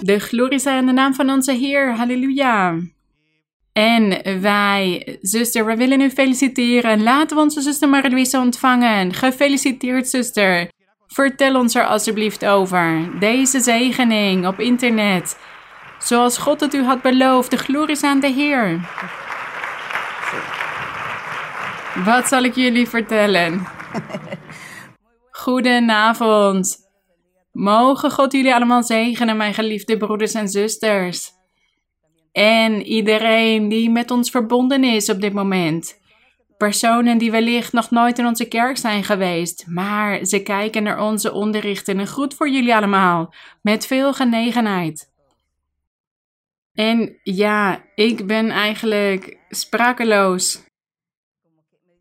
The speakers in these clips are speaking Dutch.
De glorie zij in de naam van onze Heer. Halleluja. En wij, zuster, we willen u feliciteren. Laten we onze zuster Marie-Louise ontvangen. Gefeliciteerd, zuster. Vertel ons er alsjeblieft over. Deze zegening op internet. Zoals God het u had beloofd. De glorie is aan de Heer. Wat zal ik jullie vertellen? Goedenavond. Mogen God jullie allemaal zegenen, mijn geliefde broeders en zusters. En iedereen die met ons verbonden is op dit moment. Personen die wellicht nog nooit in onze kerk zijn geweest, maar ze kijken naar onze onderrichten. Een groet voor jullie allemaal, met veel genegenheid. En ja, ik ben eigenlijk sprakeloos.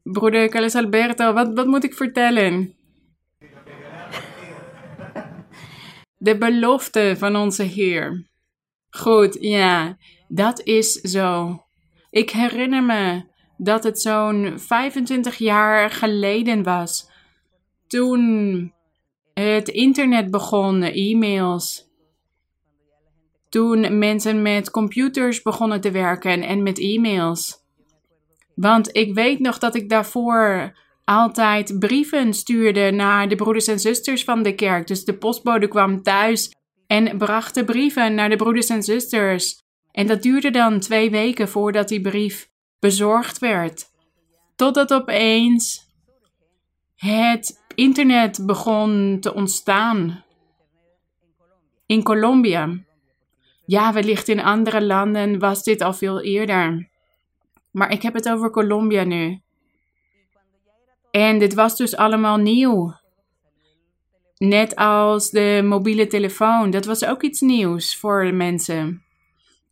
Broeder Carlos Alberto, wat, wat moet ik vertellen? De belofte van onze Heer. Goed, ja, dat is zo. Ik herinner me dat het zo'n 25 jaar geleden was. Toen het internet begon, e-mails. Toen mensen met computers begonnen te werken en met e-mails. Want ik weet nog dat ik daarvoor altijd brieven stuurde naar de broeders en zusters van de kerk. Dus de postbode kwam thuis en bracht de brieven naar de broeders en zusters. En dat duurde dan twee weken voordat die brief bezorgd werd. Totdat opeens het internet begon te ontstaan. In Colombia. Ja, wellicht in andere landen was dit al veel eerder. Maar ik heb het over Colombia nu. En dit was dus allemaal nieuw. Net als de mobiele telefoon, dat was ook iets nieuws voor de mensen.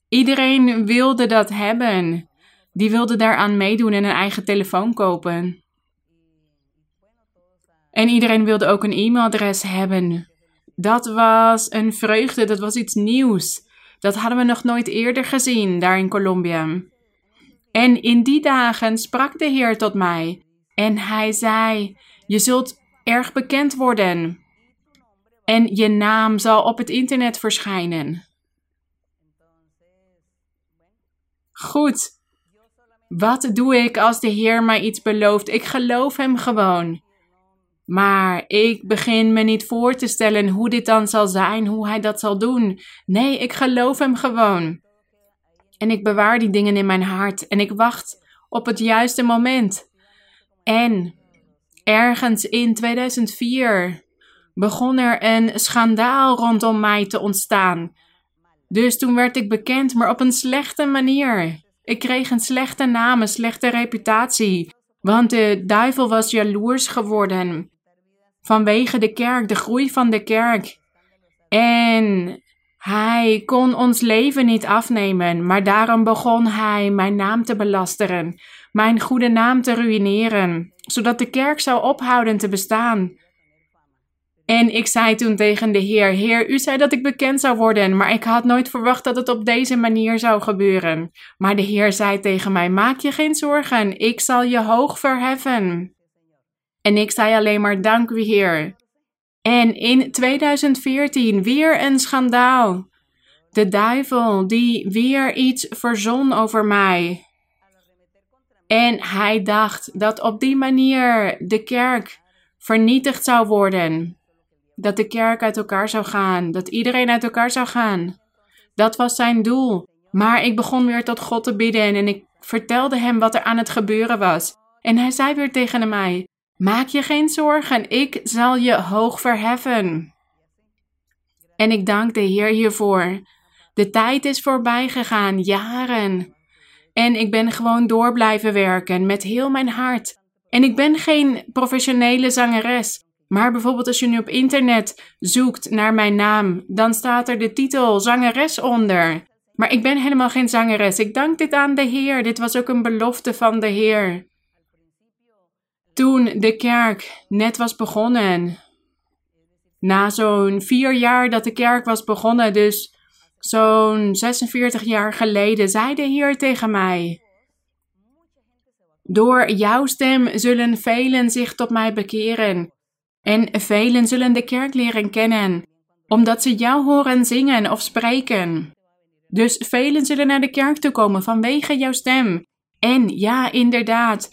Iedereen wilde dat hebben. Die wilde daaraan meedoen en een eigen telefoon kopen. En iedereen wilde ook een e-mailadres hebben. Dat was een vreugde, dat was iets nieuws. Dat hadden we nog nooit eerder gezien daar in Colombia. En in die dagen sprak de Heer tot mij en hij zei: Je zult erg bekend worden. En je naam zal op het internet verschijnen. Goed. Wat doe ik als de Heer mij iets belooft? Ik geloof Hem gewoon. Maar ik begin me niet voor te stellen hoe dit dan zal zijn, hoe Hij dat zal doen. Nee, ik geloof Hem gewoon. En ik bewaar die dingen in mijn hart en ik wacht op het juiste moment. En ergens in 2004 begon er een schandaal rondom mij te ontstaan. Dus toen werd ik bekend, maar op een slechte manier. Ik kreeg een slechte naam, een slechte reputatie. Want de duivel was jaloers geworden. Vanwege de kerk, de groei van de kerk. En hij kon ons leven niet afnemen, maar daarom begon hij mijn naam te belasteren mijn goede naam te ruïneren, zodat de kerk zou ophouden te bestaan. En ik zei toen tegen de Heer: Heer, u zei dat ik bekend zou worden, maar ik had nooit verwacht dat het op deze manier zou gebeuren. Maar de Heer zei tegen mij: Maak je geen zorgen, ik zal je hoog verheffen. En ik zei alleen maar: Dank u, Heer. En in 2014 weer een schandaal. De duivel die weer iets verzon over mij. En hij dacht dat op die manier de kerk vernietigd zou worden. Dat de kerk uit elkaar zou gaan, dat iedereen uit elkaar zou gaan. Dat was zijn doel. Maar ik begon weer tot God te bidden en ik vertelde hem wat er aan het gebeuren was. En hij zei weer tegen mij: Maak je geen zorgen, ik zal je hoog verheffen. En ik dank de Heer hiervoor. De tijd is voorbij gegaan, jaren. En ik ben gewoon door blijven werken met heel mijn hart. En ik ben geen professionele zangeres. Maar bijvoorbeeld als je nu op internet zoekt naar mijn naam, dan staat er de titel zangeres onder. Maar ik ben helemaal geen zangeres. Ik dank dit aan de Heer. Dit was ook een belofte van de Heer. Toen de kerk net was begonnen, na zo'n vier jaar dat de kerk was begonnen, dus Zo'n 46 jaar geleden zei de Heer tegen mij: Door jouw stem zullen velen zich tot mij bekeren, en velen zullen de kerk leren kennen. omdat ze jou horen zingen of spreken. Dus velen zullen naar de kerk toe komen vanwege jouw stem. En ja, inderdaad,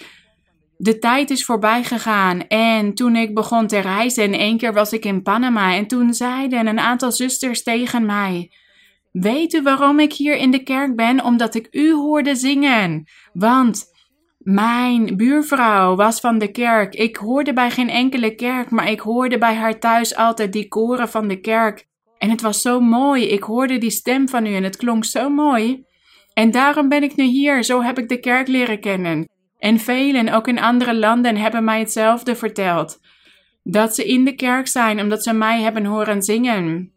de tijd is voorbij gegaan. En toen ik begon te reizen, en één keer was ik in Panama, en toen zeiden een aantal zusters tegen mij: Weet u waarom ik hier in de kerk ben? Omdat ik u hoorde zingen. Want mijn buurvrouw was van de kerk. Ik hoorde bij geen enkele kerk, maar ik hoorde bij haar thuis altijd die koren van de kerk. En het was zo mooi. Ik hoorde die stem van u en het klonk zo mooi. En daarom ben ik nu hier. Zo heb ik de kerk leren kennen. En velen, ook in andere landen, hebben mij hetzelfde verteld. Dat ze in de kerk zijn omdat ze mij hebben horen zingen.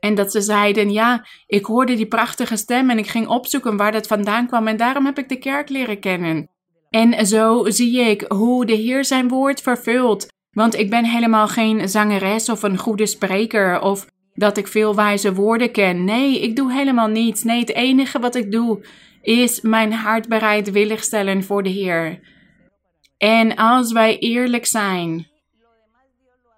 En dat ze zeiden: Ja, ik hoorde die prachtige stem en ik ging opzoeken waar dat vandaan kwam. En daarom heb ik de kerk leren kennen. En zo zie ik hoe de Heer zijn woord vervult. Want ik ben helemaal geen zangeres of een goede spreker of dat ik veel wijze woorden ken. Nee, ik doe helemaal niets. Nee, het enige wat ik doe is mijn hart bereidwillig stellen voor de Heer. En als wij eerlijk zijn,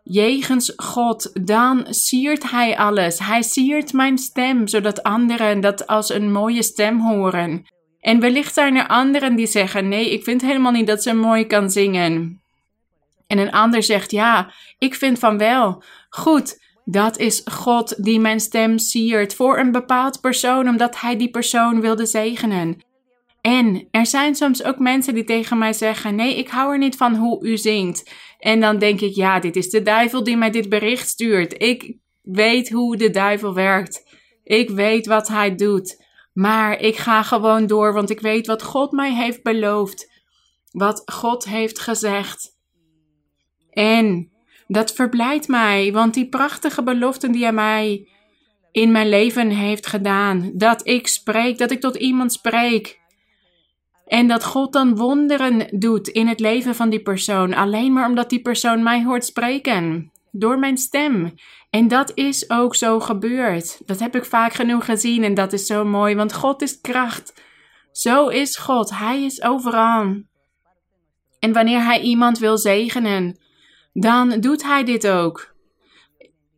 jegens God, dan siert Hij alles. Hij siert mijn stem, zodat anderen dat als een mooie stem horen. En wellicht zijn er anderen die zeggen: Nee, ik vind helemaal niet dat ze mooi kan zingen. En een ander zegt: Ja, ik vind van wel. Goed, dat is God die mijn stem siert voor een bepaald persoon, omdat Hij die persoon wilde zegenen. En er zijn soms ook mensen die tegen mij zeggen: Nee, ik hou er niet van hoe u zingt. En dan denk ik: Ja, dit is de duivel die mij dit bericht stuurt. Ik weet hoe de duivel werkt. Ik weet wat hij doet. Maar ik ga gewoon door, want ik weet wat God mij heeft beloofd. Wat God heeft gezegd. En dat verblijdt mij, want die prachtige beloften die hij mij in mijn leven heeft gedaan, dat ik spreek, dat ik tot iemand spreek. En dat God dan wonderen doet in het leven van die persoon, alleen maar omdat die persoon mij hoort spreken, door mijn stem. En dat is ook zo gebeurd. Dat heb ik vaak genoeg gezien en dat is zo mooi, want God is kracht. Zo is God, Hij is overal. En wanneer Hij iemand wil zegenen, dan doet hij dit ook.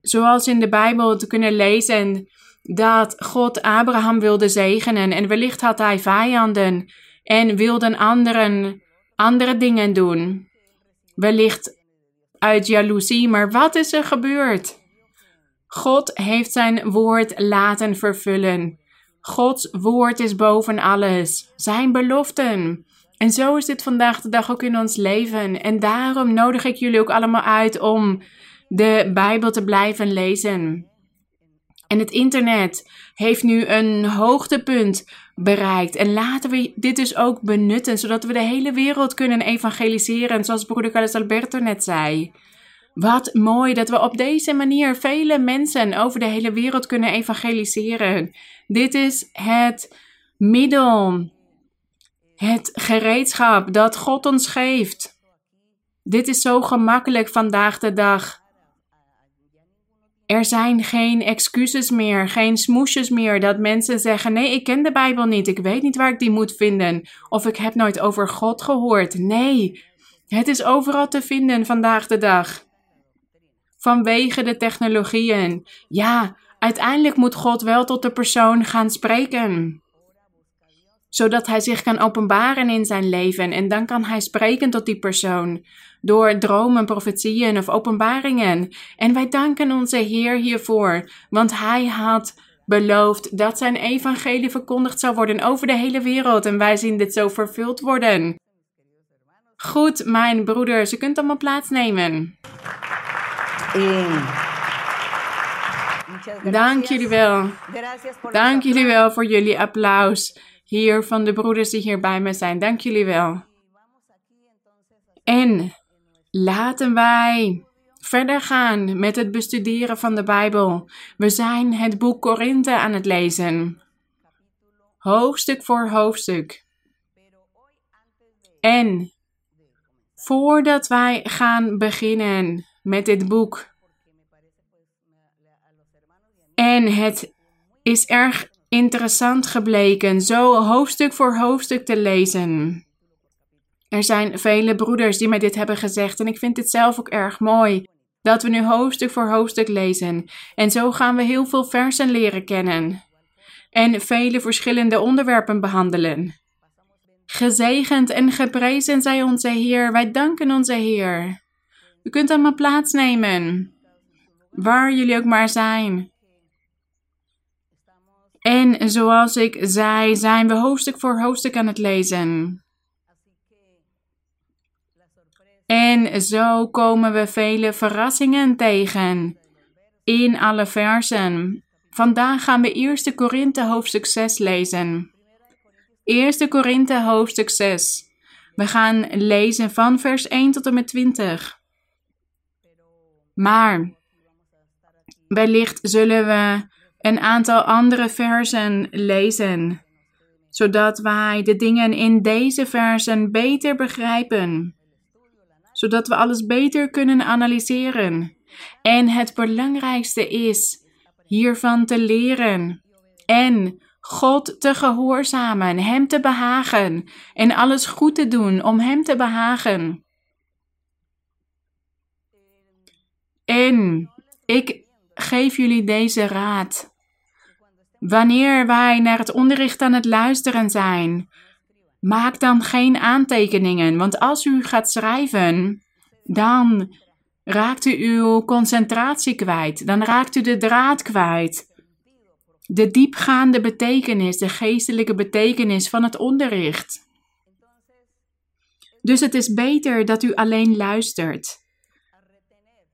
Zoals in de Bijbel te kunnen lezen dat God Abraham wilde zegenen en wellicht had hij vijanden en wilden anderen andere dingen doen. Wellicht uit jaloezie, maar wat is er gebeurd? God heeft zijn woord laten vervullen. Gods woord is boven alles. Zijn beloften. En zo is dit vandaag de dag ook in ons leven. En daarom nodig ik jullie ook allemaal uit om de Bijbel te blijven lezen. En het internet heeft nu een hoogtepunt bereikt. En laten we dit dus ook benutten, zodat we de hele wereld kunnen evangeliseren, zoals broeder Carlos Alberto net zei. Wat mooi dat we op deze manier vele mensen over de hele wereld kunnen evangeliseren. Dit is het middel het gereedschap dat God ons geeft. Dit is zo gemakkelijk vandaag de dag. Er zijn geen excuses meer, geen smoesjes meer dat mensen zeggen: Nee, ik ken de Bijbel niet, ik weet niet waar ik die moet vinden. Of ik heb nooit over God gehoord. Nee, het is overal te vinden vandaag de dag. Vanwege de technologieën. Ja, uiteindelijk moet God wel tot de persoon gaan spreken zodat hij zich kan openbaren in zijn leven en dan kan hij spreken tot die persoon door dromen, profetieën of openbaringen. En wij danken onze Heer hiervoor, want hij had beloofd dat zijn evangelie verkondigd zou worden over de hele wereld en wij zien dit zo vervuld worden. Goed, mijn broeders, je kunt allemaal plaatsnemen. Dank jullie wel. Dank jullie wel voor jullie applaus hier van de broeders die hier bij me zijn. Dank jullie wel. En laten wij verder gaan met het bestuderen van de Bijbel. We zijn het boek Korinthe aan het lezen. Hoofdstuk voor hoofdstuk. En voordat wij gaan beginnen met dit boek. En het is erg interessant gebleken zo hoofdstuk voor hoofdstuk te lezen. Er zijn vele broeders die mij dit hebben gezegd en ik vind dit zelf ook erg mooi. dat we nu hoofdstuk voor hoofdstuk lezen. En zo gaan we heel veel versen leren kennen. En vele verschillende onderwerpen behandelen. Gezegend en geprezen zij onze Heer. Wij danken onze Heer. U kunt allemaal plaatsnemen. Waar jullie ook maar zijn. En zoals ik zei, zijn we hoofdstuk voor hoofdstuk aan het lezen. En zo komen we vele verrassingen tegen in alle versen. Vandaag gaan we 1 Korinthe hoofdstuk 6 lezen. 1 Korinthe hoofdstuk 6. We gaan lezen van vers 1 tot en met 20. Maar wellicht zullen we een aantal andere versen lezen, zodat wij de dingen in deze versen beter begrijpen, zodat we alles beter kunnen analyseren. En het belangrijkste is hiervan te leren en God te gehoorzamen, Hem te behagen en alles goed te doen om Hem te behagen. En ik geef jullie deze raad. Wanneer wij naar het onderricht aan het luisteren zijn, maak dan geen aantekeningen, want als u gaat schrijven, dan raakt u uw concentratie kwijt, dan raakt u de draad kwijt. De diepgaande betekenis, de geestelijke betekenis van het onderricht. Dus het is beter dat u alleen luistert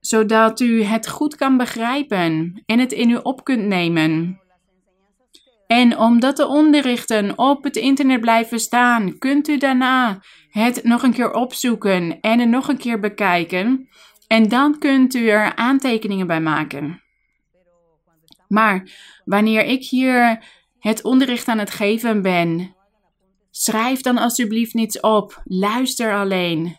zodat u het goed kan begrijpen en het in u op kunt nemen. En omdat de onderrichten op het internet blijven staan, kunt u daarna het nog een keer opzoeken en het nog een keer bekijken. En dan kunt u er aantekeningen bij maken. Maar wanneer ik hier het onderricht aan het geven ben, schrijf dan alsjeblieft niets op. Luister alleen.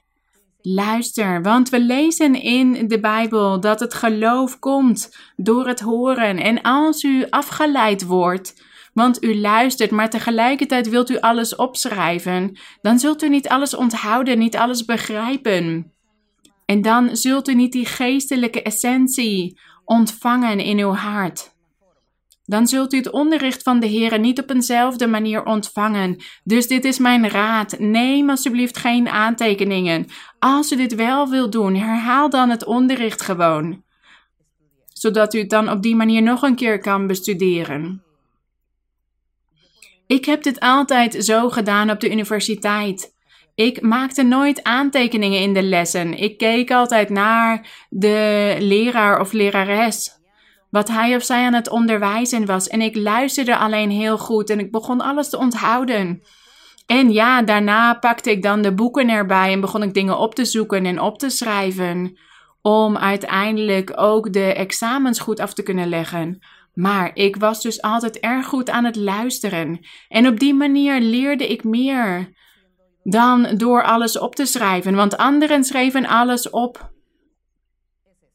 Luister, want we lezen in de Bijbel dat het geloof komt door het horen. En als u afgeleid wordt, want u luistert, maar tegelijkertijd wilt u alles opschrijven, dan zult u niet alles onthouden, niet alles begrijpen. En dan zult u niet die geestelijke essentie ontvangen in uw hart dan zult u het onderricht van de Heer niet op eenzelfde manier ontvangen. Dus dit is mijn raad. Neem alsjeblieft geen aantekeningen. Als u dit wel wilt doen, herhaal dan het onderricht gewoon. Zodat u het dan op die manier nog een keer kan bestuderen. Ik heb dit altijd zo gedaan op de universiteit. Ik maakte nooit aantekeningen in de lessen. Ik keek altijd naar de leraar of lerares wat hij of zij aan het onderwijzen was. En ik luisterde alleen heel goed en ik begon alles te onthouden. En ja, daarna pakte ik dan de boeken erbij en begon ik dingen op te zoeken en op te schrijven. Om uiteindelijk ook de examens goed af te kunnen leggen. Maar ik was dus altijd erg goed aan het luisteren. En op die manier leerde ik meer dan door alles op te schrijven. Want anderen schreven alles op.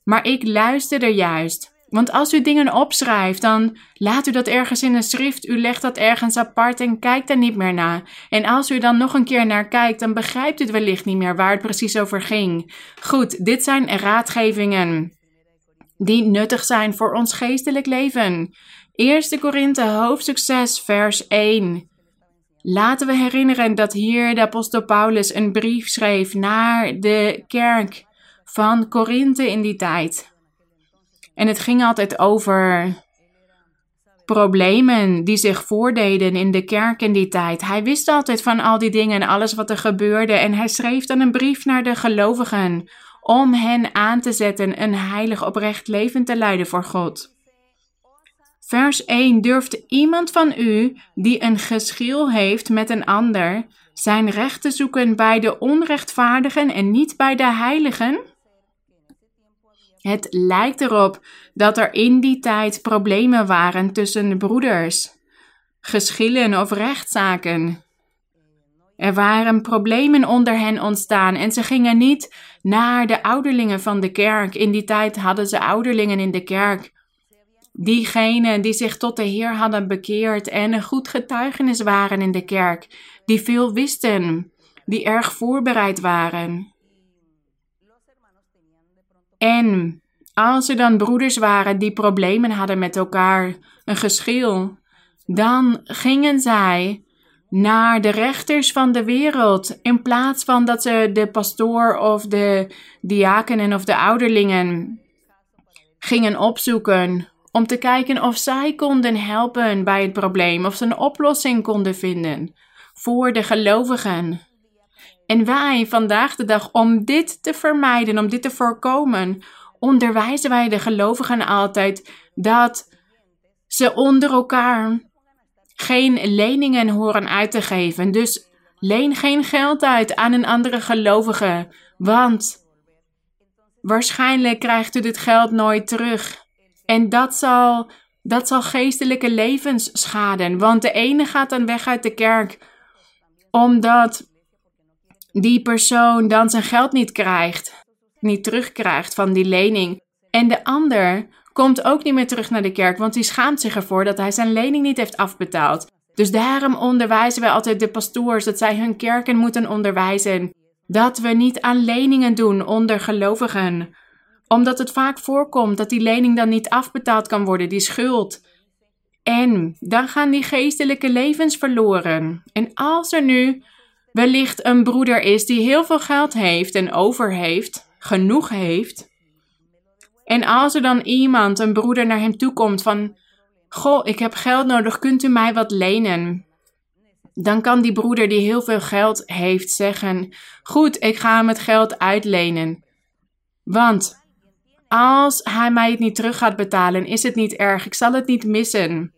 Maar ik luisterde juist. Want als u dingen opschrijft, dan laat u dat ergens in een schrift, u legt dat ergens apart en kijkt er niet meer naar. En als u dan nog een keer naar kijkt, dan begrijpt u het wellicht niet meer waar het precies over ging. Goed, dit zijn raadgevingen die nuttig zijn voor ons geestelijk leven. 1 Korinthe hoofdstuk 6 vers 1. Laten we herinneren dat hier de apostel Paulus een brief schreef naar de kerk van Korinthe in die tijd. En het ging altijd over problemen die zich voordeden in de kerk in die tijd. Hij wist altijd van al die dingen en alles wat er gebeurde. En hij schreef dan een brief naar de gelovigen om hen aan te zetten een heilig oprecht leven te leiden voor God. Vers 1. Durft iemand van u die een geschil heeft met een ander zijn recht te zoeken bij de onrechtvaardigen en niet bij de heiligen? Het lijkt erop dat er in die tijd problemen waren tussen broeders, geschillen of rechtszaken. Er waren problemen onder hen ontstaan en ze gingen niet naar de ouderlingen van de kerk. In die tijd hadden ze ouderlingen in de kerk. Diegenen die zich tot de Heer hadden bekeerd en een goed getuigenis waren in de kerk, die veel wisten, die erg voorbereid waren. En als er dan broeders waren die problemen hadden met elkaar, een geschil, dan gingen zij naar de rechters van de wereld. In plaats van dat ze de pastoor of de diakenen of de ouderlingen gingen opzoeken. Om te kijken of zij konden helpen bij het probleem. Of ze een oplossing konden vinden voor de gelovigen. En wij vandaag de dag, om dit te vermijden, om dit te voorkomen, onderwijzen wij de gelovigen altijd dat ze onder elkaar geen leningen horen uit te geven. Dus leen geen geld uit aan een andere gelovige, want waarschijnlijk krijgt u dit geld nooit terug. En dat zal, dat zal geestelijke levens schaden, want de ene gaat dan weg uit de kerk omdat die persoon dan zijn geld niet krijgt, niet terugkrijgt van die lening. En de ander komt ook niet meer terug naar de kerk, want die schaamt zich ervoor dat hij zijn lening niet heeft afbetaald. Dus daarom onderwijzen wij altijd de pastoors dat zij hun kerken moeten onderwijzen. Dat we niet aan leningen doen onder gelovigen. Omdat het vaak voorkomt dat die lening dan niet afbetaald kan worden, die schuld. En dan gaan die geestelijke levens verloren. En als er nu wellicht een broeder is die heel veel geld heeft en over heeft, genoeg heeft, en als er dan iemand, een broeder, naar hem toe komt van: Goh, ik heb geld nodig, kunt u mij wat lenen? Dan kan die broeder die heel veel geld heeft zeggen: Goed, ik ga hem het geld uitlenen. Want als hij mij het niet terug gaat betalen, is het niet erg, ik zal het niet missen.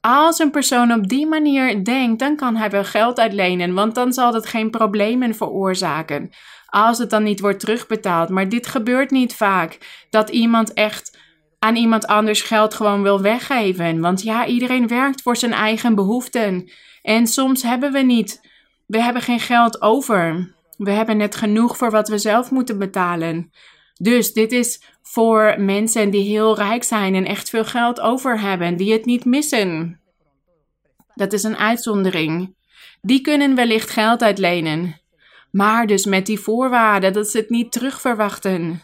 Als een persoon op die manier denkt, dan kan hij wel geld uitlenen, want dan zal het geen problemen veroorzaken als het dan niet wordt terugbetaald. Maar dit gebeurt niet vaak. Dat iemand echt aan iemand anders geld gewoon wil weggeven. Want ja, iedereen werkt voor zijn eigen behoeften. En soms hebben we niet. We hebben geen geld over. We hebben net genoeg voor wat we zelf moeten betalen. Dus dit is voor mensen die heel rijk zijn en echt veel geld over hebben, die het niet missen. Dat is een uitzondering. Die kunnen wellicht geld uitlenen. Maar dus met die voorwaarde dat ze het niet terugverwachten.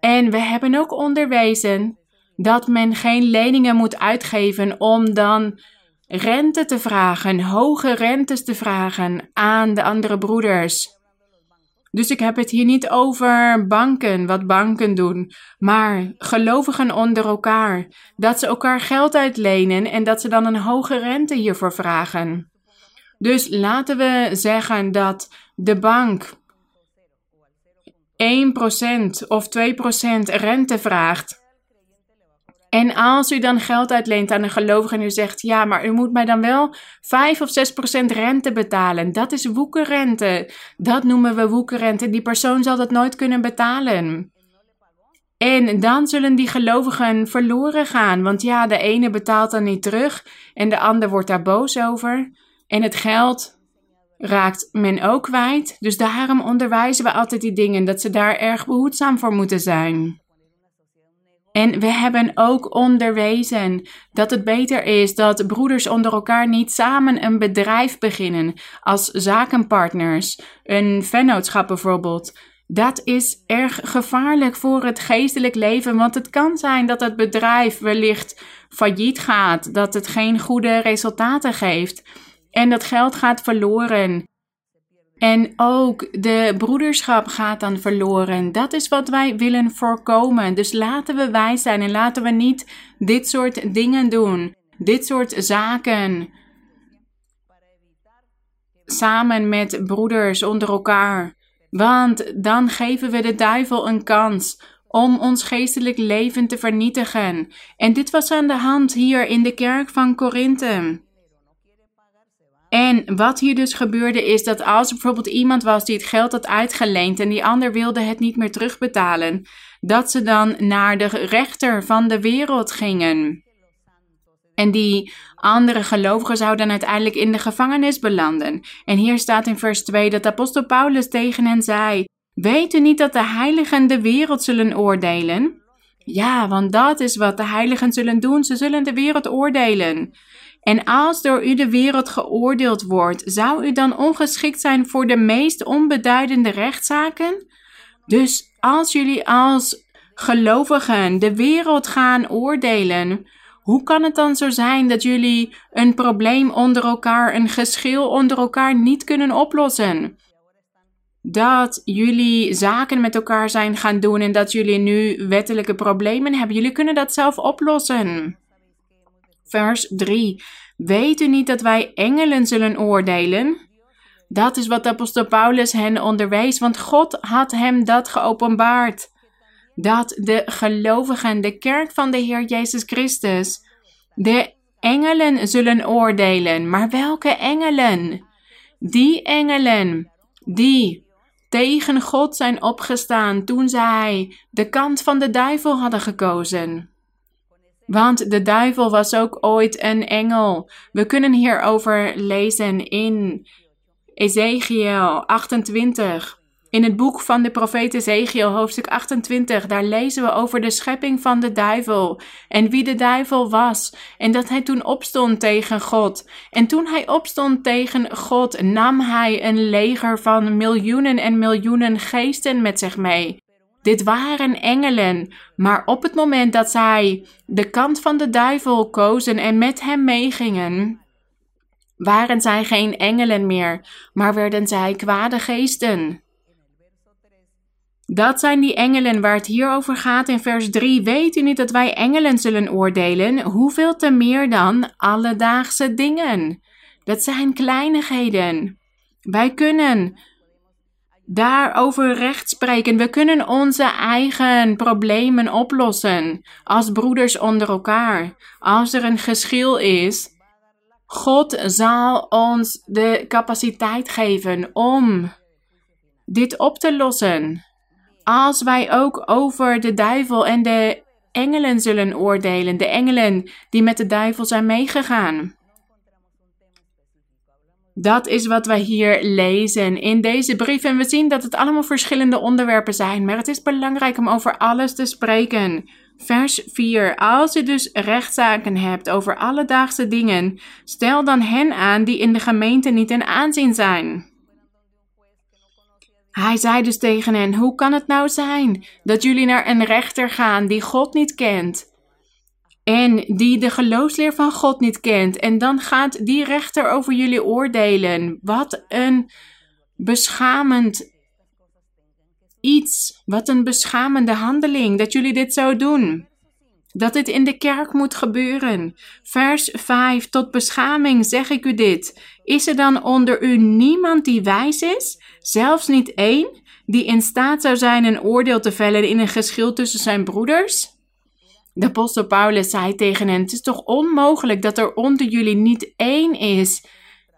En we hebben ook onderwezen dat men geen leningen moet uitgeven om dan rente te vragen, hoge rentes te vragen aan de andere broeders. Dus ik heb het hier niet over banken, wat banken doen, maar gelovigen onder elkaar. Dat ze elkaar geld uitlenen en dat ze dan een hoge rente hiervoor vragen. Dus laten we zeggen dat de bank 1% of 2% rente vraagt. En als u dan geld uitleent aan een gelovige en u zegt: Ja, maar u moet mij dan wel 5 of 6% rente betalen. Dat is woekerrente. Dat noemen we woekerrente. Die persoon zal dat nooit kunnen betalen. En dan zullen die gelovigen verloren gaan. Want ja, de ene betaalt dan niet terug en de ander wordt daar boos over. En het geld raakt men ook kwijt. Dus daarom onderwijzen we altijd die dingen, dat ze daar erg behoedzaam voor moeten zijn. En we hebben ook onderwezen dat het beter is dat broeders onder elkaar niet samen een bedrijf beginnen als zakenpartners, een vennootschap bijvoorbeeld. Dat is erg gevaarlijk voor het geestelijk leven, want het kan zijn dat het bedrijf wellicht failliet gaat, dat het geen goede resultaten geeft. En dat geld gaat verloren. En ook de broederschap gaat dan verloren. Dat is wat wij willen voorkomen. Dus laten we wijs zijn en laten we niet dit soort dingen doen. Dit soort zaken. Samen met broeders onder elkaar. Want dan geven we de duivel een kans om ons geestelijk leven te vernietigen. En dit was aan de hand hier in de kerk van Korinthe. En wat hier dus gebeurde is dat als er bijvoorbeeld iemand was die het geld had uitgeleend en die ander wilde het niet meer terugbetalen, dat ze dan naar de rechter van de wereld gingen. En die andere gelovigen zouden uiteindelijk in de gevangenis belanden. En hier staat in vers 2 dat apostel Paulus tegen hen zei: Weet u niet dat de heiligen de wereld zullen oordelen? Ja, want dat is wat de heiligen zullen doen. Ze zullen de wereld oordelen. En als door u de wereld geoordeeld wordt, zou u dan ongeschikt zijn voor de meest onbeduidende rechtszaken? Dus als jullie als gelovigen de wereld gaan oordelen, hoe kan het dan zo zijn dat jullie een probleem onder elkaar, een geschil onder elkaar niet kunnen oplossen? Dat jullie zaken met elkaar zijn gaan doen en dat jullie nu wettelijke problemen hebben. Jullie kunnen dat zelf oplossen. Vers 3. Weet u niet dat wij engelen zullen oordelen? Dat is wat apostel Paulus hen onderwees, want God had hem dat geopenbaard. Dat de gelovigen, de kerk van de Heer Jezus Christus, de engelen zullen oordelen. Maar welke engelen? Die engelen die tegen God zijn opgestaan toen zij de kant van de duivel hadden gekozen. Want de duivel was ook ooit een engel. We kunnen hierover lezen in Ezekiel 28. In het boek van de profeet Ezekiel, hoofdstuk 28, daar lezen we over de schepping van de duivel en wie de duivel was. En dat hij toen opstond tegen God. En toen hij opstond tegen God, nam hij een leger van miljoenen en miljoenen geesten met zich mee. Dit waren engelen, maar op het moment dat zij de kant van de duivel kozen en met hem meegingen, waren zij geen engelen meer, maar werden zij kwade geesten. Dat zijn die engelen waar het hier over gaat in vers 3. Weet u niet dat wij engelen zullen oordelen? Hoeveel te meer dan alledaagse dingen? Dat zijn kleinigheden. Wij kunnen daarover recht spreken. We kunnen onze eigen problemen oplossen als broeders onder elkaar. Als er een geschil is, God zal ons de capaciteit geven om dit op te lossen. Als wij ook over de duivel en de engelen zullen oordelen, de engelen die met de duivel zijn meegegaan. Dat is wat wij hier lezen in deze brief. En we zien dat het allemaal verschillende onderwerpen zijn. Maar het is belangrijk om over alles te spreken. Vers 4. Als u dus rechtszaken hebt over alledaagse dingen, stel dan hen aan die in de gemeente niet in aanzien zijn. Hij zei dus tegen hen: Hoe kan het nou zijn dat jullie naar een rechter gaan die God niet kent? En die de geloofsleer van God niet kent. En dan gaat die rechter over jullie oordelen. Wat een beschamend iets. Wat een beschamende handeling dat jullie dit zo doen. Dat dit in de kerk moet gebeuren. Vers 5. Tot beschaming zeg ik u dit. Is er dan onder u niemand die wijs is? Zelfs niet één die in staat zou zijn een oordeel te vellen in een geschil tussen zijn broeders? De apostel Paulus zei tegen hen: Het is toch onmogelijk dat er onder jullie niet één is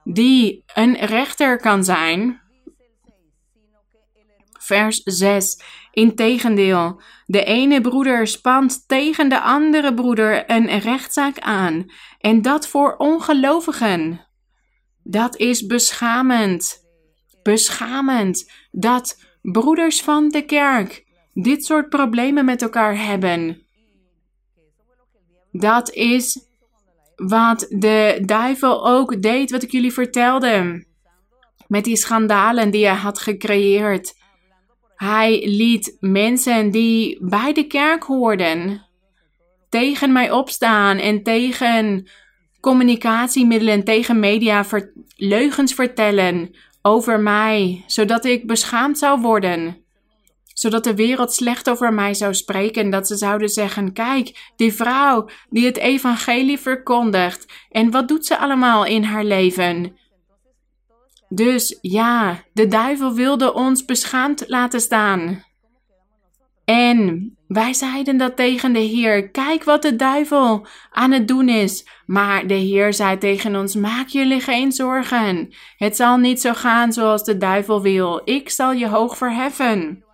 die een rechter kan zijn? Vers 6. Integendeel, de ene broeder spant tegen de andere broeder een rechtszaak aan, en dat voor ongelovigen. Dat is beschamend. Beschamend dat broeders van de kerk dit soort problemen met elkaar hebben. Dat is wat de duivel ook deed, wat ik jullie vertelde. Met die schandalen die hij had gecreëerd. Hij liet mensen die bij de kerk hoorden tegen mij opstaan en tegen communicatiemiddelen, tegen media leugens vertellen over mij, zodat ik beschaamd zou worden zodat de wereld slecht over mij zou spreken en dat ze zouden zeggen: Kijk, die vrouw die het evangelie verkondigt. En wat doet ze allemaal in haar leven? Dus ja, de duivel wilde ons beschaamd laten staan. En wij zeiden dat tegen de Heer: Kijk wat de duivel aan het doen is. Maar de Heer zei tegen ons: Maak jullie geen zorgen. Het zal niet zo gaan zoals de duivel wil. Ik zal je hoog verheffen.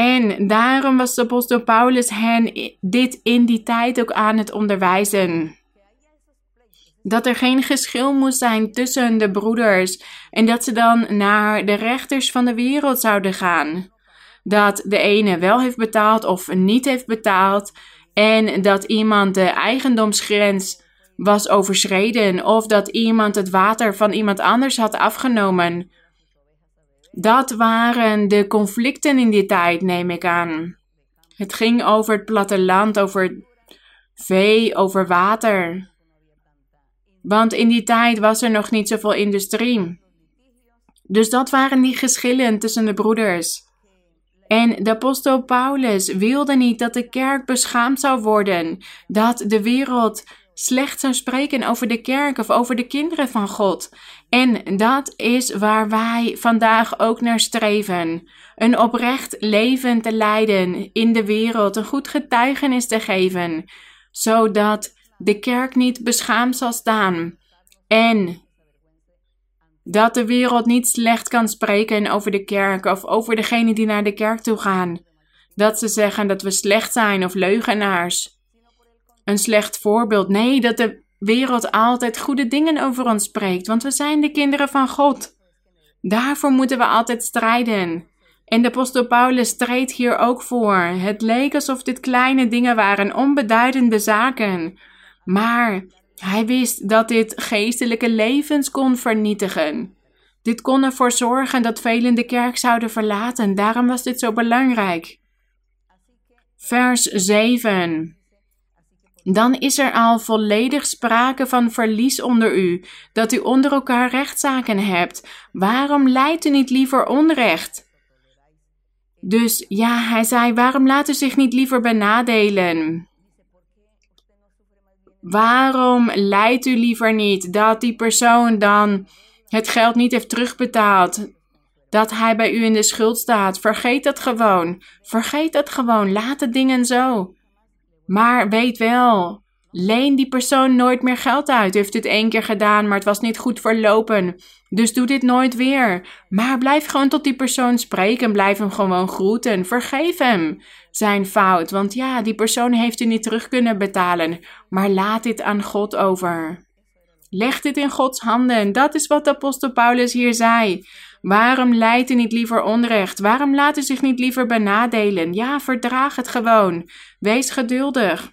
En daarom was de apostel Paulus hen dit in die tijd ook aan het onderwijzen. Dat er geen geschil moest zijn tussen de broeders en dat ze dan naar de rechters van de wereld zouden gaan. Dat de ene wel heeft betaald of niet heeft betaald en dat iemand de eigendomsgrens was overschreden of dat iemand het water van iemand anders had afgenomen dat waren de conflicten in die tijd, neem ik aan. Het ging over het platteland, over vee, over water. Want in die tijd was er nog niet zoveel industrie. Dus dat waren die geschillen tussen de broeders. En de apostel Paulus wilde niet dat de kerk beschaamd zou worden, dat de wereld slecht zou spreken over de kerk of over de kinderen van God. En dat is waar wij vandaag ook naar streven. Een oprecht leven te leiden in de wereld, een goed getuigenis te geven, zodat de kerk niet beschaamd zal staan. En dat de wereld niet slecht kan spreken over de kerk of over degene die naar de kerk toe gaan. Dat ze zeggen dat we slecht zijn of leugenaars. Een slecht voorbeeld. Nee, dat de wereld altijd goede dingen over ons spreekt, want we zijn de kinderen van God. Daarvoor moeten we altijd strijden. En de apostel Paulus streed hier ook voor. Het leek alsof dit kleine dingen waren, onbeduidende zaken. Maar hij wist dat dit geestelijke levens kon vernietigen. Dit kon ervoor zorgen dat velen de kerk zouden verlaten. Daarom was dit zo belangrijk. Vers 7. Dan is er al volledig sprake van verlies onder u, dat u onder elkaar rechtszaken hebt. Waarom leidt u niet liever onrecht? Dus ja, hij zei: waarom laat u zich niet liever benadelen? Waarom leidt u liever niet dat die persoon dan het geld niet heeft terugbetaald? Dat hij bij u in de schuld staat? Vergeet dat gewoon. Vergeet dat gewoon. Laat de dingen zo. Maar weet wel, leen die persoon nooit meer geld uit. Heeft het één keer gedaan, maar het was niet goed verlopen. Dus doe dit nooit weer. Maar blijf gewoon tot die persoon spreken. Blijf hem gewoon groeten. Vergeef hem zijn fout. Want ja, die persoon heeft u niet terug kunnen betalen. Maar laat dit aan God over. Leg dit in Gods handen. Dat is wat de apostel Paulus hier zei. Waarom leidt u niet liever onrecht? Waarom laat u zich niet liever benadelen? Ja, verdraag het gewoon. Wees geduldig.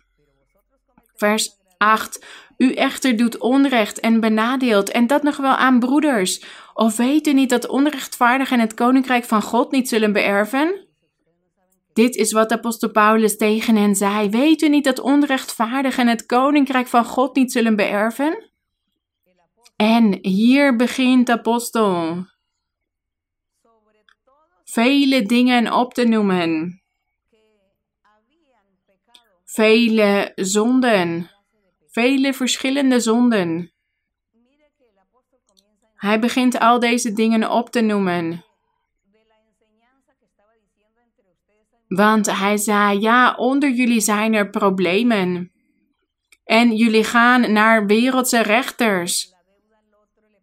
Vers 8. U echter doet onrecht en benadeelt, en dat nog wel aan broeders. Of weet u niet dat onrechtvaardigen het koninkrijk van God niet zullen beërven? Dit is wat apostel Paulus tegen hen zei. Weet u niet dat onrechtvaardigen het koninkrijk van God niet zullen beërven? En hier begint apostel vele dingen op te noemen. Vele zonden. Vele verschillende zonden. Hij begint al deze dingen op te noemen. Want hij zei: Ja, onder jullie zijn er problemen. En jullie gaan naar wereldse rechters.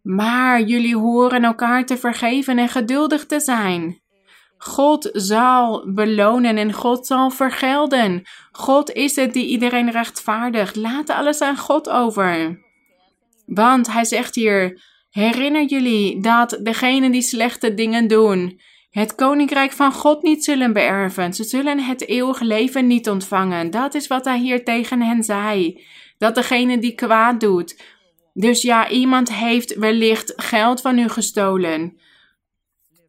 Maar jullie horen elkaar te vergeven en geduldig te zijn. God zal belonen en God zal vergelden. God is het die iedereen rechtvaardigt. Laat alles aan God over. Want hij zegt hier: Herinner jullie dat degenen die slechte dingen doen, het koninkrijk van God niet zullen beërven. Ze zullen het eeuwige leven niet ontvangen. Dat is wat hij hier tegen hen zei. Dat degene die kwaad doet. Dus ja, iemand heeft wellicht geld van u gestolen.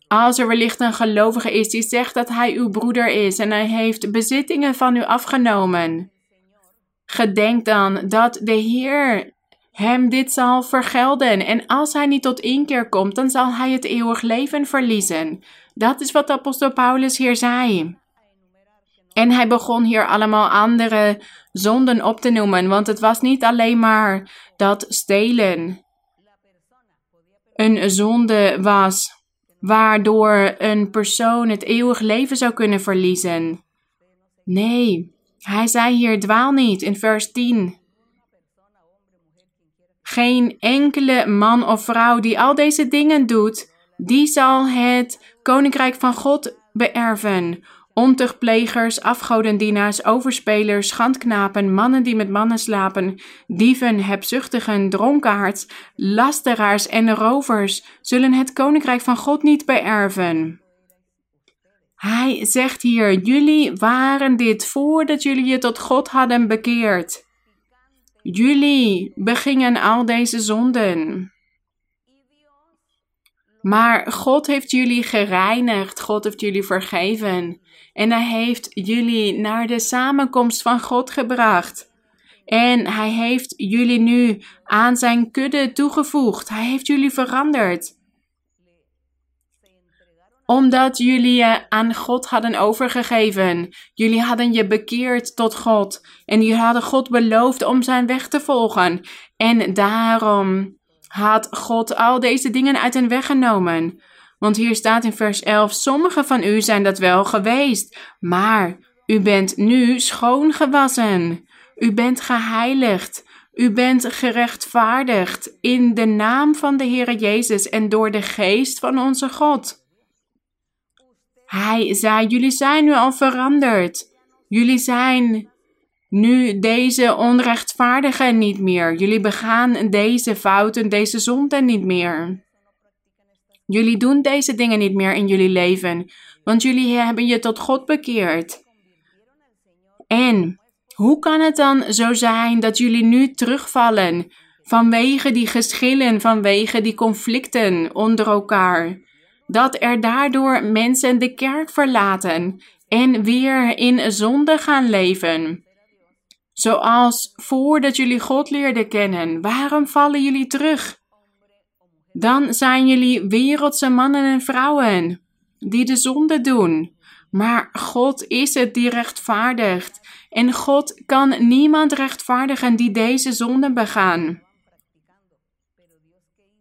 Als er wellicht een gelovige is die zegt dat hij uw broeder is en hij heeft bezittingen van u afgenomen. Gedenk dan dat de Heer hem dit zal vergelden. En als hij niet tot inkeer komt, dan zal hij het eeuwig leven verliezen. Dat is wat apostel Paulus hier zei. En hij begon hier allemaal andere zonden op te noemen, want het was niet alleen maar dat stelen een zonde was waardoor een persoon het eeuwig leven zou kunnen verliezen. Nee, hij zei hier dwaal niet in vers 10. Geen enkele man of vrouw die al deze dingen doet, die zal het koninkrijk van God beërven. Ontuchtplegers, afgodendienaars, overspelers, schandknapen, mannen die met mannen slapen, dieven, hebzuchtigen, dronkaards, lasteraars en rovers zullen het koninkrijk van God niet beërven. Hij zegt hier: Jullie waren dit voordat jullie je tot God hadden bekeerd. Jullie begingen al deze zonden. Maar God heeft jullie gereinigd, God heeft jullie vergeven. En hij heeft jullie naar de samenkomst van God gebracht. En hij heeft jullie nu aan zijn kudde toegevoegd. Hij heeft jullie veranderd omdat jullie je aan God hadden overgegeven. Jullie hadden je bekeerd tot God. En jullie hadden God beloofd om zijn weg te volgen. En daarom had God al deze dingen uit hen weggenomen. Want hier staat in vers 11: Sommigen van u zijn dat wel geweest, maar u bent nu schoongewassen. U bent geheiligd. U bent gerechtvaardigd in de naam van de Heer Jezus en door de geest van onze God. Hij zei: Jullie zijn nu al veranderd. Jullie zijn nu deze onrechtvaardigen niet meer. Jullie begaan deze fouten, deze zonden niet meer. Jullie doen deze dingen niet meer in jullie leven, want jullie hebben je tot God bekeerd. En hoe kan het dan zo zijn dat jullie nu terugvallen vanwege die geschillen, vanwege die conflicten onder elkaar? dat er daardoor mensen de kerk verlaten en weer in zonde gaan leven. Zoals voordat jullie God leerden kennen, waarom vallen jullie terug? Dan zijn jullie wereldse mannen en vrouwen die de zonde doen. Maar God is het die rechtvaardigt. En God kan niemand rechtvaardigen die deze zonde begaan.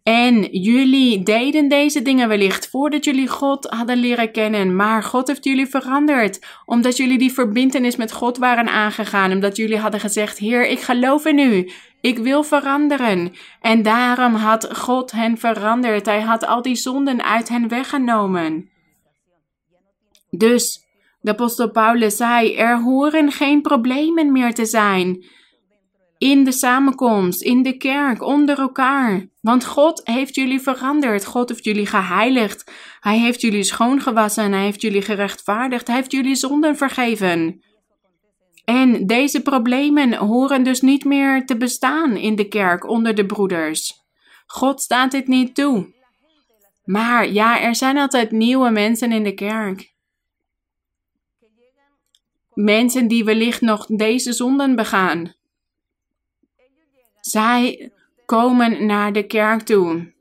En jullie deden deze dingen wellicht voordat jullie God hadden leren kennen, maar God heeft jullie veranderd, omdat jullie die verbintenis met God waren aangegaan, omdat jullie hadden gezegd: Heer, ik geloof in u, ik wil veranderen. En daarom had God hen veranderd, hij had al die zonden uit hen weggenomen. Dus de apostel Paulus zei: Er horen geen problemen meer te zijn in de samenkomst, in de kerk, onder elkaar. Want God heeft jullie veranderd. God heeft jullie geheiligd. Hij heeft jullie schoongewassen. Hij heeft jullie gerechtvaardigd. Hij heeft jullie zonden vergeven. En deze problemen horen dus niet meer te bestaan in de kerk onder de broeders. God staat dit niet toe. Maar ja, er zijn altijd nieuwe mensen in de kerk. Mensen die wellicht nog deze zonden begaan. Zij komen naar de kerk toe.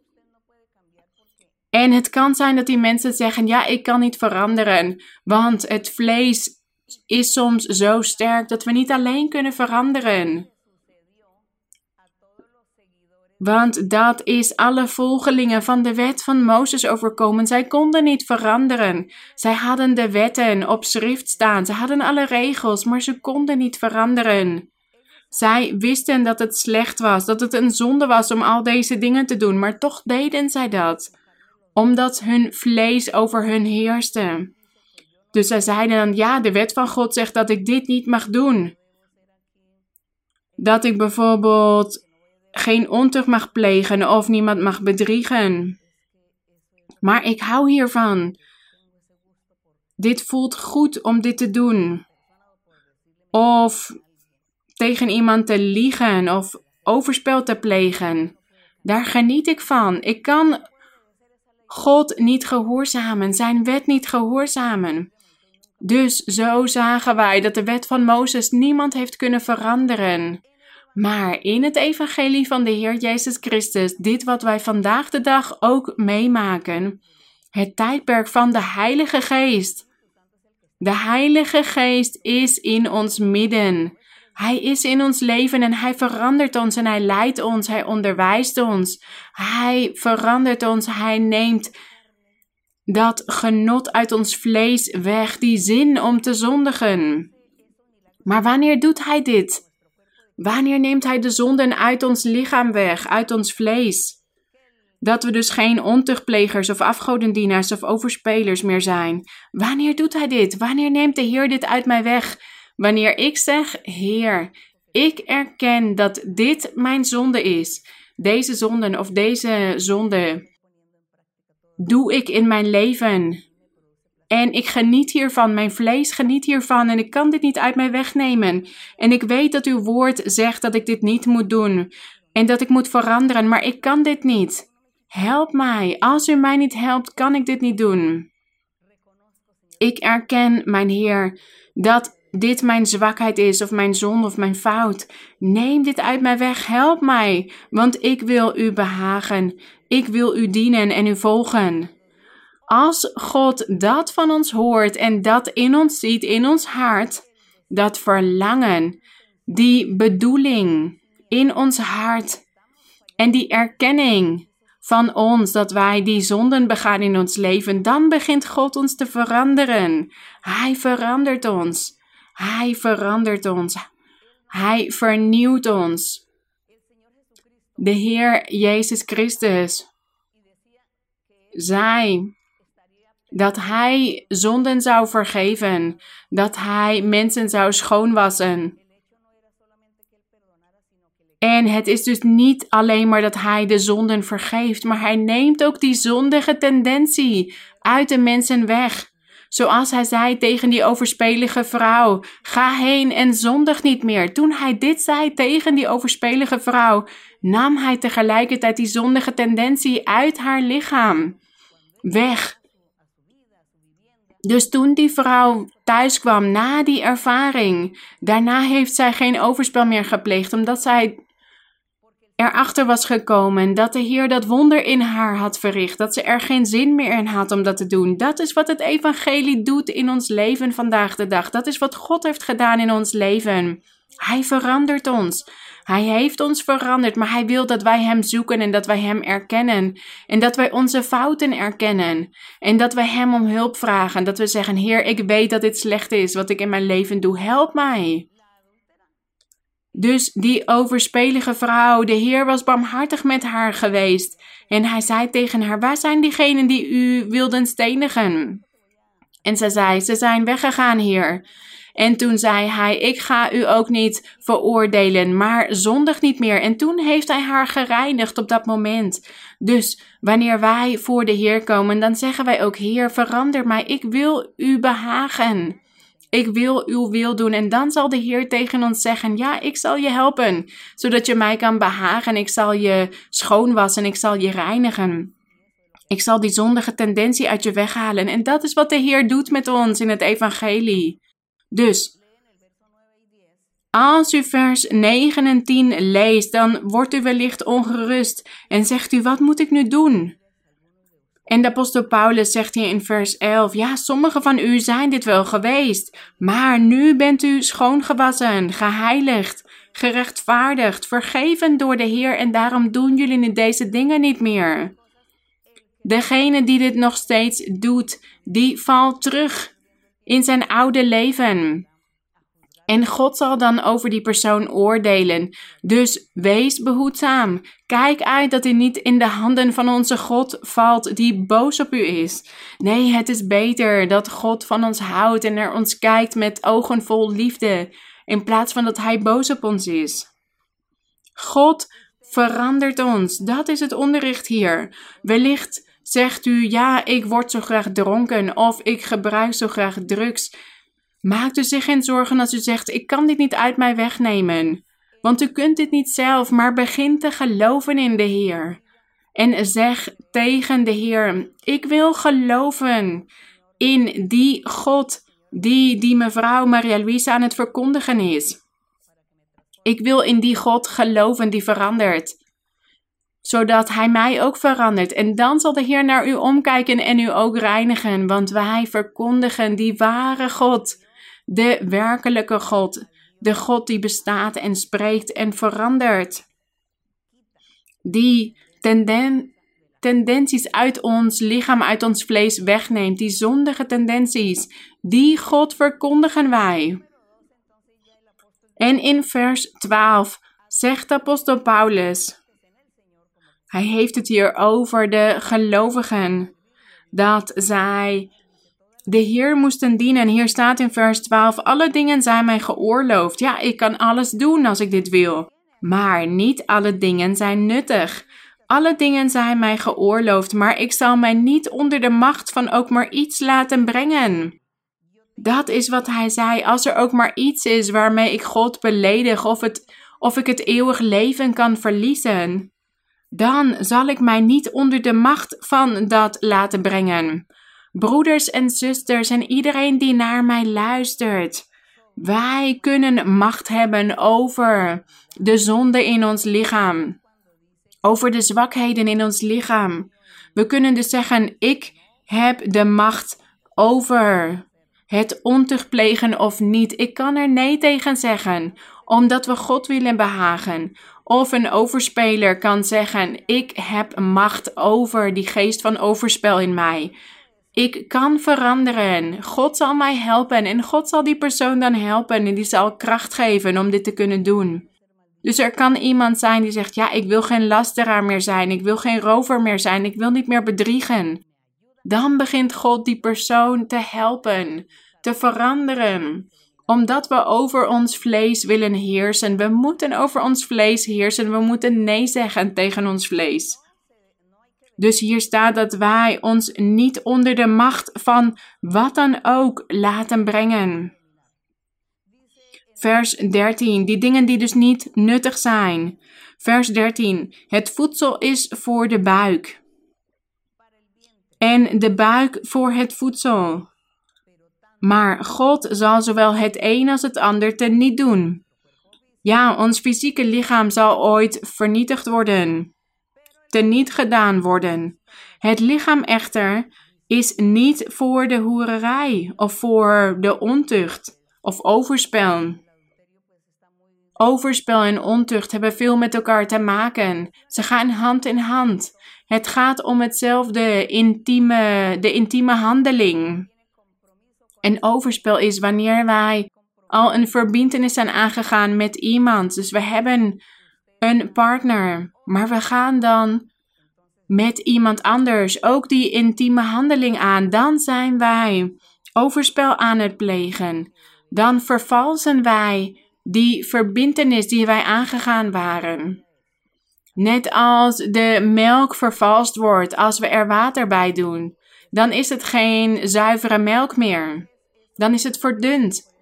En het kan zijn dat die mensen zeggen: Ja, ik kan niet veranderen, want het vlees is soms zo sterk dat we niet alleen kunnen veranderen. Want dat is alle volgelingen van de wet van Mozes overkomen. Zij konden niet veranderen. Zij hadden de wetten op schrift staan. Ze hadden alle regels, maar ze konden niet veranderen. Zij wisten dat het slecht was, dat het een zonde was om al deze dingen te doen, maar toch deden zij dat, omdat hun vlees over hun heerste. Dus zij zeiden dan: Ja, de wet van God zegt dat ik dit niet mag doen. Dat ik bijvoorbeeld geen ontucht mag plegen of niemand mag bedriegen. Maar ik hou hiervan. Dit voelt goed om dit te doen. Of tegen iemand te liegen of overspel te plegen. Daar geniet ik van. Ik kan God niet gehoorzamen, zijn wet niet gehoorzamen. Dus zo zagen wij dat de wet van Mozes niemand heeft kunnen veranderen. Maar in het evangelie van de Heer Jezus Christus, dit wat wij vandaag de dag ook meemaken, het tijdperk van de Heilige Geest. De Heilige Geest is in ons midden. Hij is in ons leven en hij verandert ons en hij leidt ons, hij onderwijst ons. Hij verandert ons, hij neemt dat genot uit ons vlees weg, die zin om te zondigen. Maar wanneer doet hij dit? Wanneer neemt hij de zonden uit ons lichaam weg, uit ons vlees? Dat we dus geen ontuchtplegers of afgodendienaars of overspelers meer zijn. Wanneer doet hij dit? Wanneer neemt de Heer dit uit mij weg? Wanneer ik zeg, Heer, ik erken dat dit mijn zonde is, deze zonden of deze zonde doe ik in mijn leven. En ik geniet hiervan, mijn vlees geniet hiervan en ik kan dit niet uit mij wegnemen. En ik weet dat uw woord zegt dat ik dit niet moet doen en dat ik moet veranderen, maar ik kan dit niet. Help mij. Als u mij niet helpt, kan ik dit niet doen. Ik erken, mijn Heer, dat dit mijn zwakheid is, of mijn zonde of mijn fout. Neem dit uit mij weg, help mij, want ik wil u behagen. Ik wil u dienen en u volgen. Als God dat van ons hoort en dat in ons ziet, in ons hart, dat verlangen, die bedoeling in ons hart en die erkenning van ons dat wij die zonden begaan in ons leven, dan begint God ons te veranderen. Hij verandert ons. Hij verandert ons. Hij vernieuwt ons. De Heer Jezus Christus zei dat Hij zonden zou vergeven, dat Hij mensen zou schoonwassen. En het is dus niet alleen maar dat Hij de zonden vergeeft, maar Hij neemt ook die zondige tendentie uit de mensen weg. Zoals hij zei tegen die overspelige vrouw: Ga heen en zondig niet meer. Toen hij dit zei tegen die overspelige vrouw, nam hij tegelijkertijd die zondige tendentie uit haar lichaam weg. Dus toen die vrouw thuis kwam na die ervaring, daarna heeft zij geen overspel meer gepleegd, omdat zij erachter was gekomen dat de Heer dat wonder in haar had verricht, dat ze er geen zin meer in had om dat te doen. Dat is wat het evangelie doet in ons leven vandaag de dag. Dat is wat God heeft gedaan in ons leven. Hij verandert ons. Hij heeft ons veranderd, maar hij wil dat wij hem zoeken en dat wij hem erkennen. En dat wij onze fouten erkennen. En dat wij hem om hulp vragen. Dat we zeggen: Heer, ik weet dat dit slecht is wat ik in mijn leven doe. Help mij. Dus die overspelige vrouw, de Heer was barmhartig met haar geweest. En hij zei tegen haar: Waar zijn diegenen die u wilden stenigen? En ze zei: Ze zijn weggegaan, Heer. En toen zei hij: Ik ga u ook niet veroordelen, maar zondig niet meer. En toen heeft hij haar gereinigd op dat moment. Dus wanneer wij voor de Heer komen, dan zeggen wij ook: Heer, verander mij. Ik wil u behagen. Ik wil uw wil doen. En dan zal de Heer tegen ons zeggen: Ja, ik zal je helpen, zodat je mij kan behagen. Ik zal je schoonwassen, ik zal je reinigen. Ik zal die zondige tendentie uit je weghalen. En dat is wat de Heer doet met ons in het Evangelie. Dus, als u vers 9 en 10 leest, dan wordt u wellicht ongerust en zegt u: Wat moet ik nu doen? En de apostel Paulus zegt hier in vers 11: Ja, sommigen van u zijn dit wel geweest, maar nu bent u schoongewassen, geheiligd, gerechtvaardigd, vergeven door de Heer en daarom doen jullie deze dingen niet meer. Degene die dit nog steeds doet, die valt terug in zijn oude leven. En God zal dan over die persoon oordelen. Dus wees behoedzaam. Kijk uit dat u niet in de handen van onze God valt die boos op u is. Nee, het is beter dat God van ons houdt en naar ons kijkt met ogen vol liefde, in plaats van dat Hij boos op ons is. God verandert ons. Dat is het onderricht hier. Wellicht zegt u: Ja, ik word zo graag dronken of ik gebruik zo graag drugs. Maakt u zich geen zorgen als u zegt: Ik kan dit niet uit mij wegnemen. Want u kunt dit niet zelf, maar begin te geloven in de Heer. En zeg tegen de Heer: Ik wil geloven in die God die die mevrouw Maria Luisa aan het verkondigen is. Ik wil in die God geloven die verandert zodat Hij mij ook verandert. En dan zal de Heer naar u omkijken en u ook reinigen, want wij verkondigen die ware God de werkelijke God, de God die bestaat en spreekt en verandert. Die tenden, tendenties uit ons lichaam, uit ons vlees wegneemt, die zondige tendenties, die God verkondigen wij. En in vers 12 zegt apostel Paulus, hij heeft het hier over de gelovigen, dat zij de Heer moesten dienen. Hier staat in vers 12: Alle dingen zijn mij geoorloofd. Ja, ik kan alles doen als ik dit wil. Maar niet alle dingen zijn nuttig. Alle dingen zijn mij geoorloofd, maar ik zal mij niet onder de macht van ook maar iets laten brengen. Dat is wat hij zei. Als er ook maar iets is waarmee ik God beledig of, het, of ik het eeuwig leven kan verliezen, dan zal ik mij niet onder de macht van dat laten brengen. Broeders en zusters en iedereen die naar mij luistert. Wij kunnen macht hebben over de zonde in ons lichaam, over de zwakheden in ons lichaam. We kunnen dus zeggen: Ik heb de macht over het ontucht of niet. Ik kan er nee tegen zeggen, omdat we God willen behagen. Of een overspeler kan zeggen: Ik heb macht over die geest van overspel in mij. Ik kan veranderen. God zal mij helpen en God zal die persoon dan helpen en die zal kracht geven om dit te kunnen doen. Dus er kan iemand zijn die zegt: Ja, ik wil geen lasteraar meer zijn, ik wil geen rover meer zijn, ik wil niet meer bedriegen. Dan begint God die persoon te helpen, te veranderen omdat we over ons vlees willen heersen. We moeten over ons vlees heersen. We moeten nee zeggen tegen ons vlees. Dus hier staat dat wij ons niet onder de macht van wat dan ook laten brengen. Vers 13. Die dingen die dus niet nuttig zijn. Vers 13. Het voedsel is voor de buik. En de buik voor het voedsel. Maar God zal zowel het een als het ander te niet doen. Ja, ons fysieke lichaam zal ooit vernietigd worden, teniet gedaan worden. Het lichaam echter is niet voor de hoererij of voor de ontucht of overspel. Overspel en ontucht hebben veel met elkaar te maken. Ze gaan hand in hand. Het gaat om hetzelfde intieme, de intieme handeling. En overspel is wanneer wij al een verbindenis zijn aangegaan met iemand. Dus we hebben een partner, maar we gaan dan met iemand anders ook die intieme handeling aan. Dan zijn wij overspel aan het plegen. Dan vervalsen wij die verbindenis die wij aangegaan waren. Net als de melk vervalst wordt als we er water bij doen, dan is het geen zuivere melk meer dan is het verdund.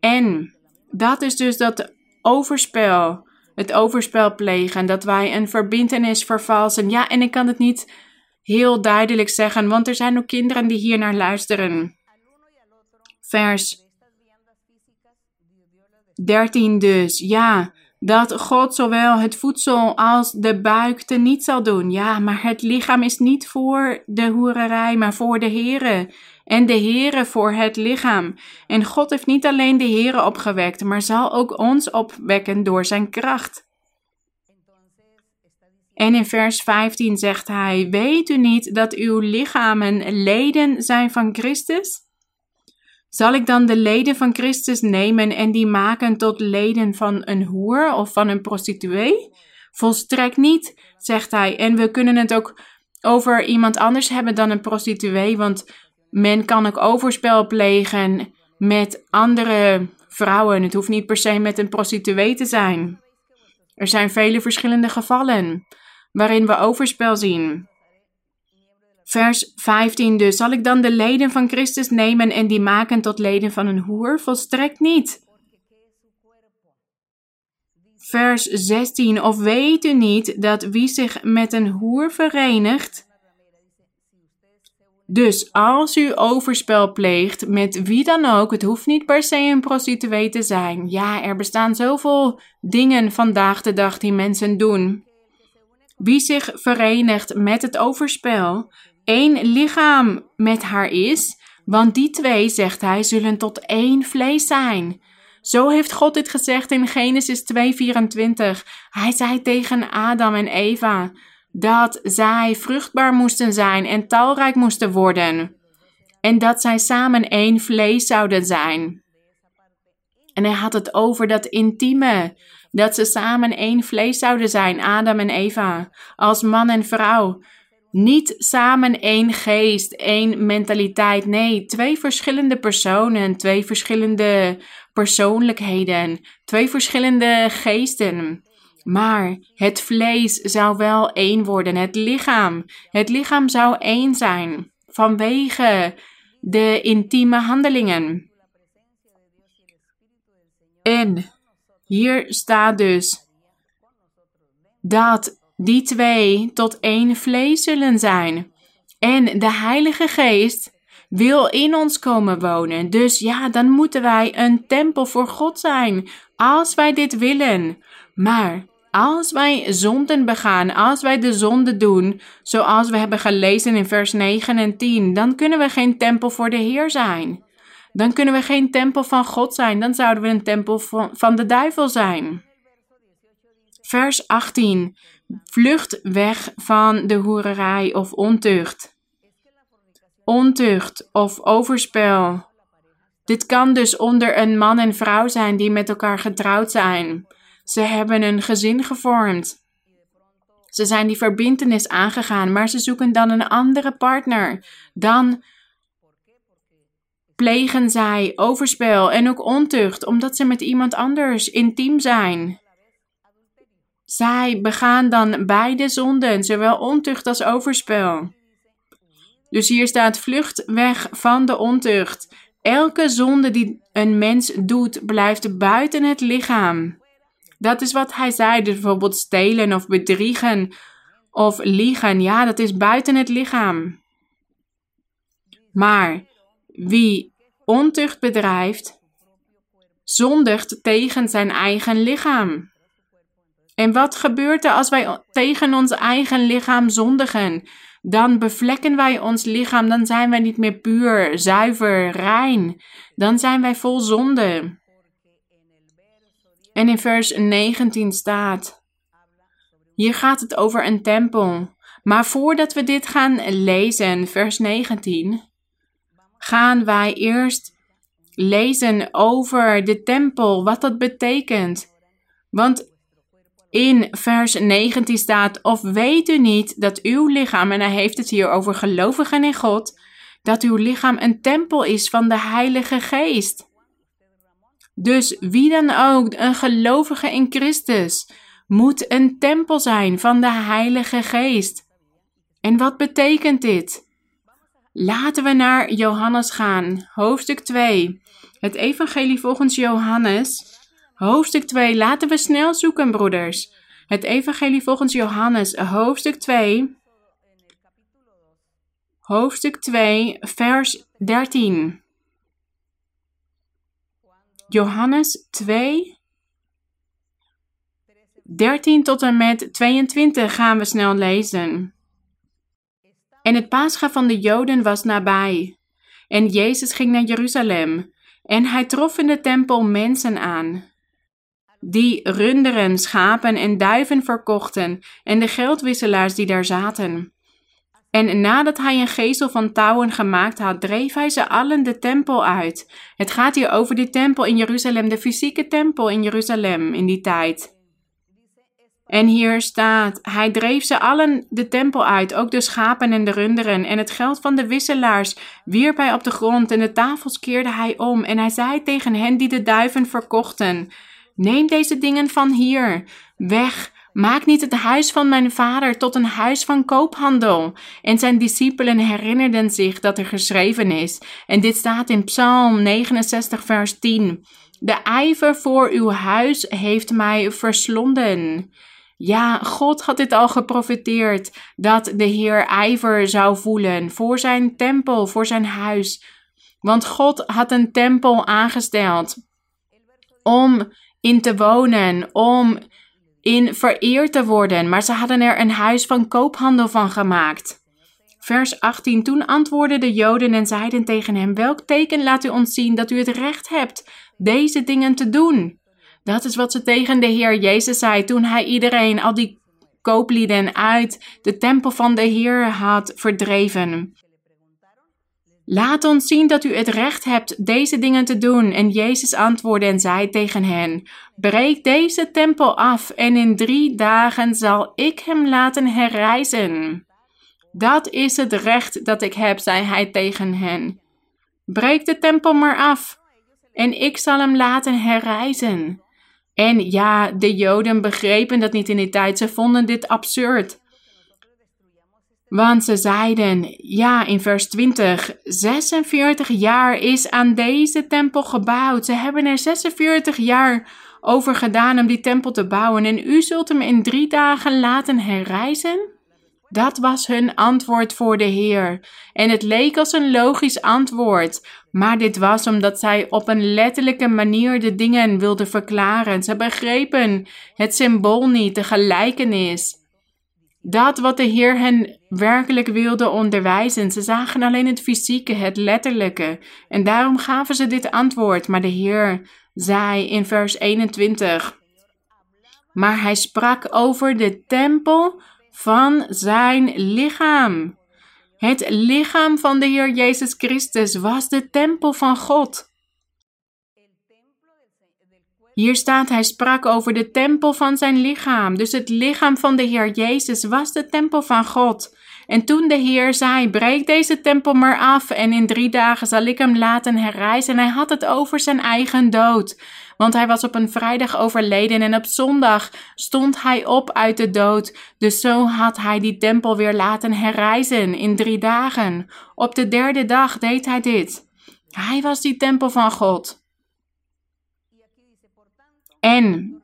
En dat is dus dat overspel, het overspel plegen, dat wij een verbindenis vervalsen. Ja, en ik kan het niet heel duidelijk zeggen, want er zijn ook kinderen die hier naar luisteren. Vers 13 dus, ja, dat God zowel het voedsel als de buik te niet zal doen. Ja, maar het lichaam is niet voor de hoererij, maar voor de Here en de Heere voor het lichaam. En God heeft niet alleen de Heere opgewekt, maar zal ook ons opwekken door zijn kracht. En in vers 15 zegt hij: Weet u niet dat uw lichamen leden zijn van Christus? Zal ik dan de leden van Christus nemen en die maken tot leden van een hoer of van een prostituee? Volstrekt niet, zegt hij. En we kunnen het ook over iemand anders hebben dan een prostituee, want men kan ook overspel plegen met andere vrouwen. Het hoeft niet per se met een prostituee te zijn. Er zijn vele verschillende gevallen waarin we overspel zien. Vers 15 dus. Zal ik dan de leden van Christus nemen en die maken tot leden van een hoer? Volstrekt niet. Vers 16. Of weet u niet dat wie zich met een hoer verenigt, dus als u overspel pleegt met wie dan ook, het hoeft niet per se een prostituee te zijn. Ja, er bestaan zoveel dingen vandaag de dag die mensen doen. Wie zich verenigt met het overspel, één lichaam met haar is, want die twee, zegt hij, zullen tot één vlees zijn. Zo heeft God dit gezegd in Genesis 2:24. Hij zei tegen Adam en Eva: dat zij vruchtbaar moesten zijn en talrijk moesten worden. En dat zij samen één vlees zouden zijn. En hij had het over dat intieme, dat ze samen één vlees zouden zijn, Adam en Eva, als man en vrouw. Niet samen één geest, één mentaliteit. Nee, twee verschillende personen, twee verschillende persoonlijkheden, twee verschillende geesten. Maar het vlees zou wel één worden, het lichaam. Het lichaam zou één zijn vanwege de intieme handelingen. En hier staat dus dat die twee tot één vlees zullen zijn. En de Heilige Geest wil in ons komen wonen. Dus ja, dan moeten wij een tempel voor God zijn, als wij dit willen. Maar als wij zonden begaan, als wij de zonde doen, zoals we hebben gelezen in vers 9 en 10, dan kunnen we geen tempel voor de Heer zijn. Dan kunnen we geen tempel van God zijn, dan zouden we een tempel van de duivel zijn. Vers 18. Vlucht weg van de hoererij of ontucht. Ontucht of overspel. Dit kan dus onder een man en vrouw zijn die met elkaar getrouwd zijn. Ze hebben een gezin gevormd. Ze zijn die verbintenis aangegaan, maar ze zoeken dan een andere partner. Dan plegen zij overspel en ook ontucht, omdat ze met iemand anders intiem zijn. Zij begaan dan beide zonden, zowel ontucht als overspel. Dus hier staat vlucht weg van de ontucht. Elke zonde die een mens doet, blijft buiten het lichaam. Dat is wat hij zei, dus bijvoorbeeld stelen of bedriegen of liegen. Ja, dat is buiten het lichaam. Maar wie ontucht bedrijft, zondigt tegen zijn eigen lichaam. En wat gebeurt er als wij tegen ons eigen lichaam zondigen? Dan bevlekken wij ons lichaam, dan zijn wij niet meer puur, zuiver, rein. Dan zijn wij vol zonde. En in vers 19 staat: Hier gaat het over een tempel. Maar voordat we dit gaan lezen, vers 19, gaan wij eerst lezen over de tempel, wat dat betekent. Want in vers 19 staat: Of weet u niet dat uw lichaam, en hij heeft het hier over gelovigen in God, dat uw lichaam een tempel is van de Heilige Geest. Dus wie dan ook, een gelovige in Christus, moet een tempel zijn van de Heilige Geest. En wat betekent dit? Laten we naar Johannes gaan, hoofdstuk 2. Het Evangelie volgens Johannes, hoofdstuk 2. Laten we snel zoeken, broeders. Het Evangelie volgens Johannes, hoofdstuk 2. Hoofdstuk 2, vers 13. Johannes 2, 13 tot en met 22 gaan we snel lezen. En het paascha van de Joden was nabij. En Jezus ging naar Jeruzalem. En hij trof in de tempel mensen aan, die runderen, schapen en duiven verkochten, en de geldwisselaars die daar zaten. En nadat hij een gezel van touwen gemaakt had, dreef hij ze allen de tempel uit. Het gaat hier over de tempel in Jeruzalem, de fysieke tempel in Jeruzalem in die tijd. En hier staat, hij dreef ze allen de tempel uit, ook de schapen en de runderen. En het geld van de wisselaars wierp hij op de grond en de tafels keerde hij om. En hij zei tegen hen die de duiven verkochten, neem deze dingen van hier, weg, Maak niet het huis van mijn vader tot een huis van koophandel. En zijn discipelen herinnerden zich dat er geschreven is. En dit staat in Psalm 69, vers 10. De ijver voor uw huis heeft mij verslonden. Ja, God had dit al geprofiteerd, dat de Heer ijver zou voelen voor zijn tempel, voor zijn huis. Want God had een tempel aangesteld om in te wonen, om in vereerd te worden, maar ze hadden er een huis van koophandel van gemaakt. Vers 18. Toen antwoordden de Joden en zeiden tegen hem: Welk teken laat u ons zien dat u het recht hebt deze dingen te doen? Dat is wat ze tegen de Heer Jezus zei toen hij iedereen, al die kooplieden uit de tempel van de Heer had verdreven. Laat ons zien dat u het recht hebt deze dingen te doen. En Jezus antwoordde en zei tegen hen: Breek deze tempel af, en in drie dagen zal ik hem laten herrijzen. Dat is het recht dat ik heb, zei hij tegen hen. Breek de tempel maar af, en ik zal hem laten herrijzen. En ja, de Joden begrepen dat niet in die tijd, ze vonden dit absurd. Want ze zeiden, ja, in vers 20, 46 jaar is aan deze tempel gebouwd. Ze hebben er 46 jaar over gedaan om die tempel te bouwen en u zult hem in drie dagen laten herrijzen? Dat was hun antwoord voor de Heer. En het leek als een logisch antwoord, maar dit was omdat zij op een letterlijke manier de dingen wilden verklaren. Ze begrepen het symbool niet, de gelijkenis. Dat wat de Heer hen werkelijk wilde onderwijzen. Ze zagen alleen het fysieke, het letterlijke. En daarom gaven ze dit antwoord. Maar de Heer zei in vers 21. Maar hij sprak over de tempel van zijn lichaam. Het lichaam van de Heer Jezus Christus was de tempel van God. Hier staat, hij sprak over de tempel van zijn lichaam. Dus het lichaam van de Heer Jezus was de tempel van God. En toen de Heer zei: Breek deze tempel maar af, en in drie dagen zal ik hem laten herrijzen. En hij had het over zijn eigen dood. Want hij was op een vrijdag overleden en op zondag stond hij op uit de dood. Dus zo had hij die tempel weer laten herrijzen in drie dagen. Op de derde dag deed hij dit. Hij was die tempel van God. En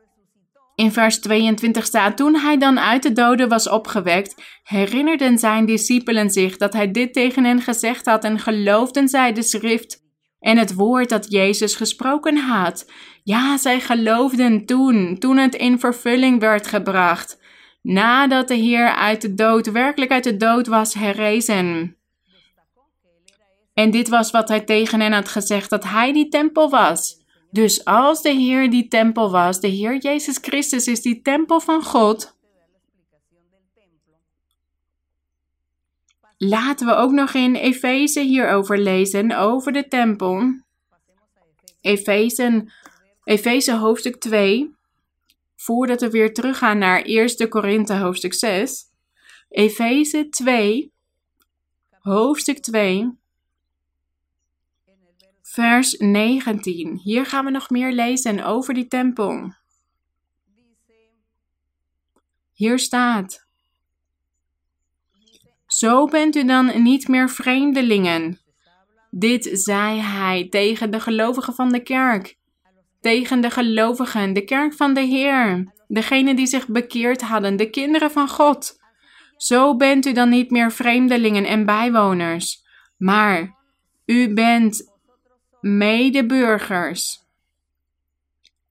in vers 22 staat: Toen hij dan uit de doden was opgewekt, herinnerden zijn discipelen zich dat hij dit tegen hen gezegd had en geloofden zij de schrift en het woord dat Jezus gesproken had. Ja, zij geloofden toen, toen het in vervulling werd gebracht, nadat de Heer uit de dood, werkelijk uit de dood was herrezen. En dit was wat hij tegen hen had gezegd, dat hij die tempel was. Dus als de Heer die tempel was, de Heer Jezus Christus is die tempel van God. Laten we ook nog in Efeze hierover lezen, over de tempel. Efeze, hoofdstuk 2. Voordat we weer teruggaan naar 1 Korinthe hoofdstuk 6. Efeze 2, hoofdstuk 2 vers 19. Hier gaan we nog meer lezen over die tempel. Hier staat: Zo bent u dan niet meer vreemdelingen. Dit zei hij tegen de gelovigen van de kerk. Tegen de gelovigen, de kerk van de Heer, degenen die zich bekeerd hadden, de kinderen van God. Zo bent u dan niet meer vreemdelingen en bijwoners, maar u bent medeburgers.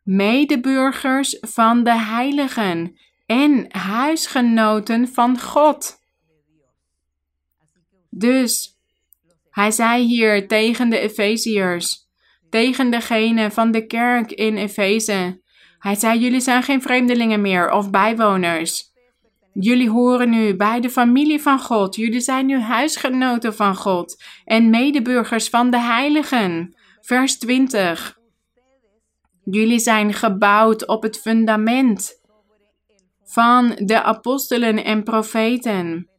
Medeburgers van de heiligen en huisgenoten van God. Dus hij zei hier tegen de Efeziërs, tegen degene van de kerk in Efeze. Hij zei: Jullie zijn geen vreemdelingen meer of bijwoners. Jullie horen nu bij de familie van God. Jullie zijn nu huisgenoten van God en medeburgers van de heiligen. Vers 20. Jullie zijn gebouwd op het fundament van de apostelen en profeten.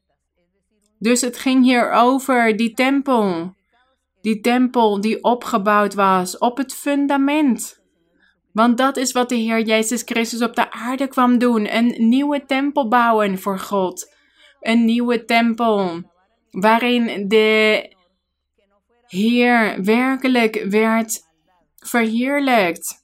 Dus het ging hier over die tempel. Die tempel die opgebouwd was op het fundament. Want dat is wat de Heer Jezus Christus op de aarde kwam doen: een nieuwe tempel bouwen voor God. Een nieuwe tempel waarin de Heer werkelijk werd verheerlijkt.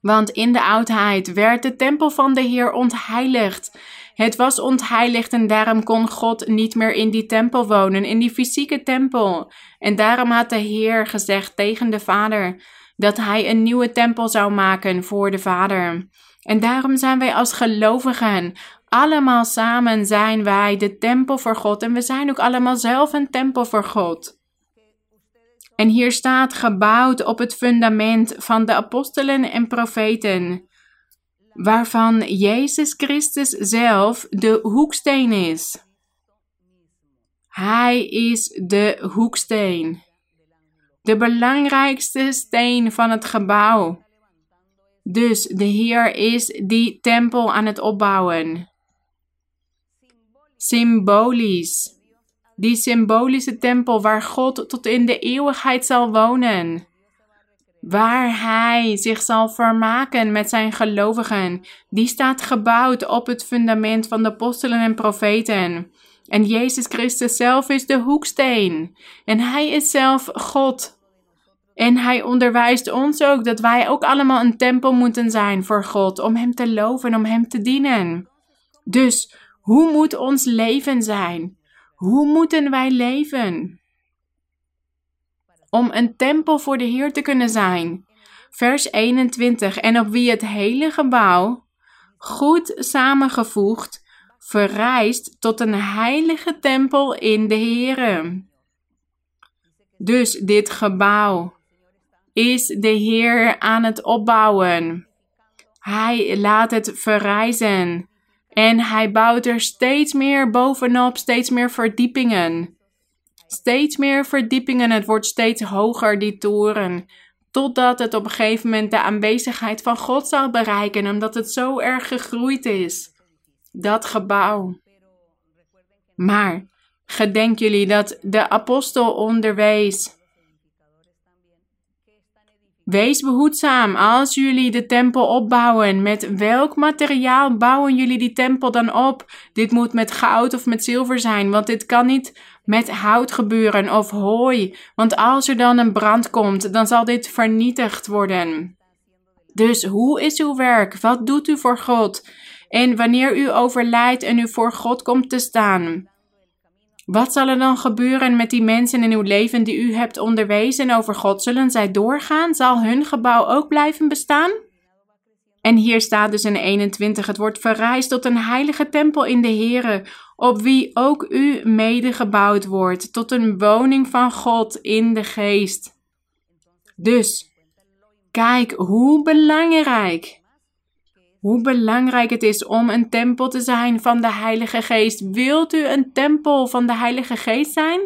Want in de oudheid werd de tempel van de Heer ontheiligd. Het was ontheiligd en daarom kon God niet meer in die tempel wonen, in die fysieke tempel. En daarom had de Heer gezegd tegen de Vader dat hij een nieuwe tempel zou maken voor de Vader. En daarom zijn wij als gelovigen allemaal samen zijn wij de tempel voor God en we zijn ook allemaal zelf een tempel voor God. En hier staat gebouwd op het fundament van de apostelen en profeten, waarvan Jezus Christus zelf de hoeksteen is. Hij is de hoeksteen, de belangrijkste steen van het gebouw. Dus de Heer is die tempel aan het opbouwen. Symbolisch die symbolische tempel waar God tot in de eeuwigheid zal wonen. Waar Hij zich zal vermaken met zijn gelovigen. Die staat gebouwd op het fundament van de apostelen en profeten. En Jezus Christus zelf is de hoeksteen. En Hij is zelf God. En hij onderwijst ons ook dat wij ook allemaal een tempel moeten zijn voor God, om Hem te loven, om Hem te dienen. Dus hoe moet ons leven zijn? Hoe moeten wij leven? Om een tempel voor de Heer te kunnen zijn. Vers 21. En op wie het hele gebouw, goed samengevoegd, verrijst tot een heilige tempel in de Heere. Dus dit gebouw is de Heer aan het opbouwen. Hij laat het verrijzen. En hij bouwt er steeds meer bovenop, steeds meer verdiepingen. Steeds meer verdiepingen, het wordt steeds hoger, die toren. Totdat het op een gegeven moment de aanwezigheid van God zal bereiken, omdat het zo erg gegroeid is. Dat gebouw. Maar gedenk jullie dat de apostel onderwees Wees behoedzaam als jullie de tempel opbouwen. Met welk materiaal bouwen jullie die tempel dan op? Dit moet met goud of met zilver zijn, want dit kan niet met hout gebeuren of hooi. Want als er dan een brand komt, dan zal dit vernietigd worden. Dus hoe is uw werk? Wat doet u voor God? En wanneer u overlijdt en u voor God komt te staan, wat zal er dan gebeuren met die mensen in uw leven die u hebt onderwezen over God? Zullen zij doorgaan? Zal hun gebouw ook blijven bestaan? En hier staat dus in 21: Het wordt verrijst tot een heilige tempel in de Here, op wie ook u mede gebouwd wordt, tot een woning van God in de geest. Dus, kijk hoe belangrijk hoe belangrijk het is om een tempel te zijn van de Heilige Geest. Wilt u een tempel van de Heilige Geest zijn?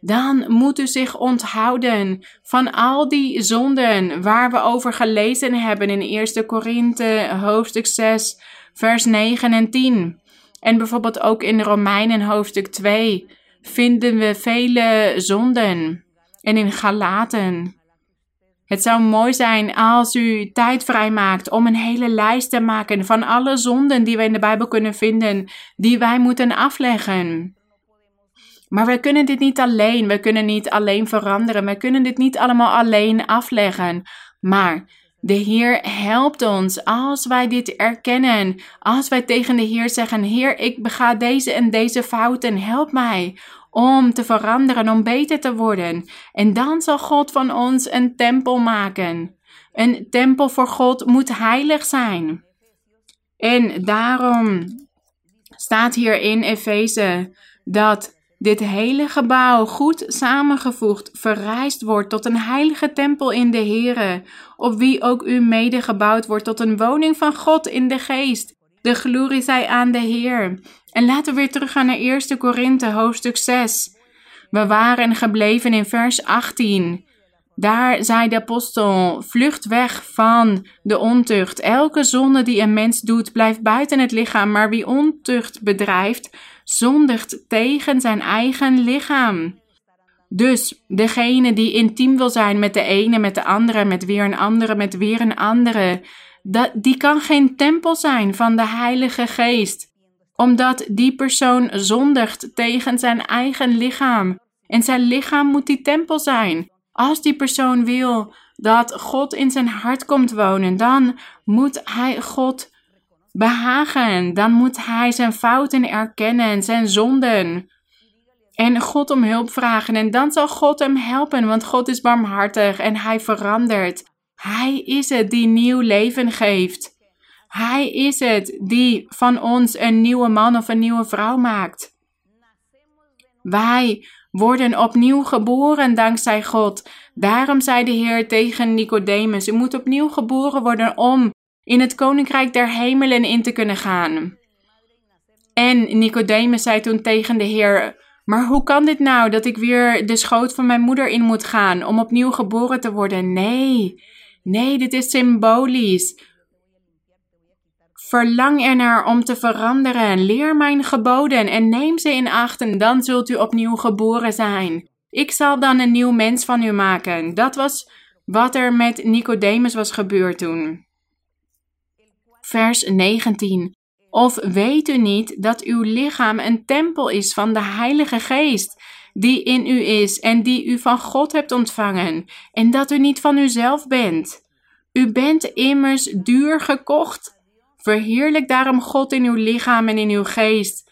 Dan moet u zich onthouden van al die zonden waar we over gelezen hebben in 1 Korinthe hoofdstuk 6 vers 9 en 10. En bijvoorbeeld ook in Romeinen hoofdstuk 2 vinden we vele zonden. En in Galaten. Het zou mooi zijn als u tijd vrijmaakt om een hele lijst te maken van alle zonden die we in de Bijbel kunnen vinden, die wij moeten afleggen. Maar we kunnen dit niet alleen, we kunnen niet alleen veranderen, we kunnen dit niet allemaal alleen afleggen. Maar de Heer helpt ons als wij dit erkennen. Als wij tegen de Heer zeggen: Heer, ik bega deze en deze fouten, help mij om te veranderen, om beter te worden. En dan zal God van ons een tempel maken. Een tempel voor God moet heilig zijn. En daarom staat hier in Efeze dat dit hele gebouw goed samengevoegd verrijst wordt tot een heilige tempel in de Here, op wie ook u mede gebouwd wordt tot een woning van God in de geest. De glorie zij aan de Heer. En laten we weer teruggaan naar 1 Korinthe hoofdstuk 6. We waren gebleven in vers 18. Daar zei de apostel: Vlucht weg van de ontucht. Elke zonde die een mens doet, blijft buiten het lichaam, maar wie ontucht bedrijft, zondigt tegen zijn eigen lichaam. Dus degene die intiem wil zijn met de ene, met de andere, met weer een andere, met weer een andere, die kan geen tempel zijn van de Heilige Geest, omdat die persoon zondigt tegen zijn eigen lichaam. En zijn lichaam moet die tempel zijn. Als die persoon wil dat God in zijn hart komt wonen, dan moet hij God behagen. Dan moet hij zijn fouten erkennen, zijn zonden. En God om hulp vragen. En dan zal God hem helpen, want God is barmhartig en hij verandert. Hij is het die nieuw leven geeft. Hij is het die van ons een nieuwe man of een nieuwe vrouw maakt. Wij worden opnieuw geboren dankzij God. Daarom zei de Heer tegen Nicodemus: U moet opnieuw geboren worden om in het koninkrijk der hemelen in te kunnen gaan. En Nicodemus zei toen tegen de Heer: Maar hoe kan dit nou dat ik weer de schoot van mijn moeder in moet gaan om opnieuw geboren te worden? Nee, nee, dit is symbolisch. Verlang ernaar om te veranderen. Leer mijn geboden en neem ze in acht en dan zult u opnieuw geboren zijn. Ik zal dan een nieuw mens van u maken. Dat was wat er met Nicodemus was gebeurd toen. Vers 19. Of weet u niet dat uw lichaam een tempel is van de Heilige Geest, die in u is en die u van God hebt ontvangen, en dat u niet van uzelf bent. U bent immers duur gekocht. Verheerlijk daarom God in uw lichaam en in uw geest,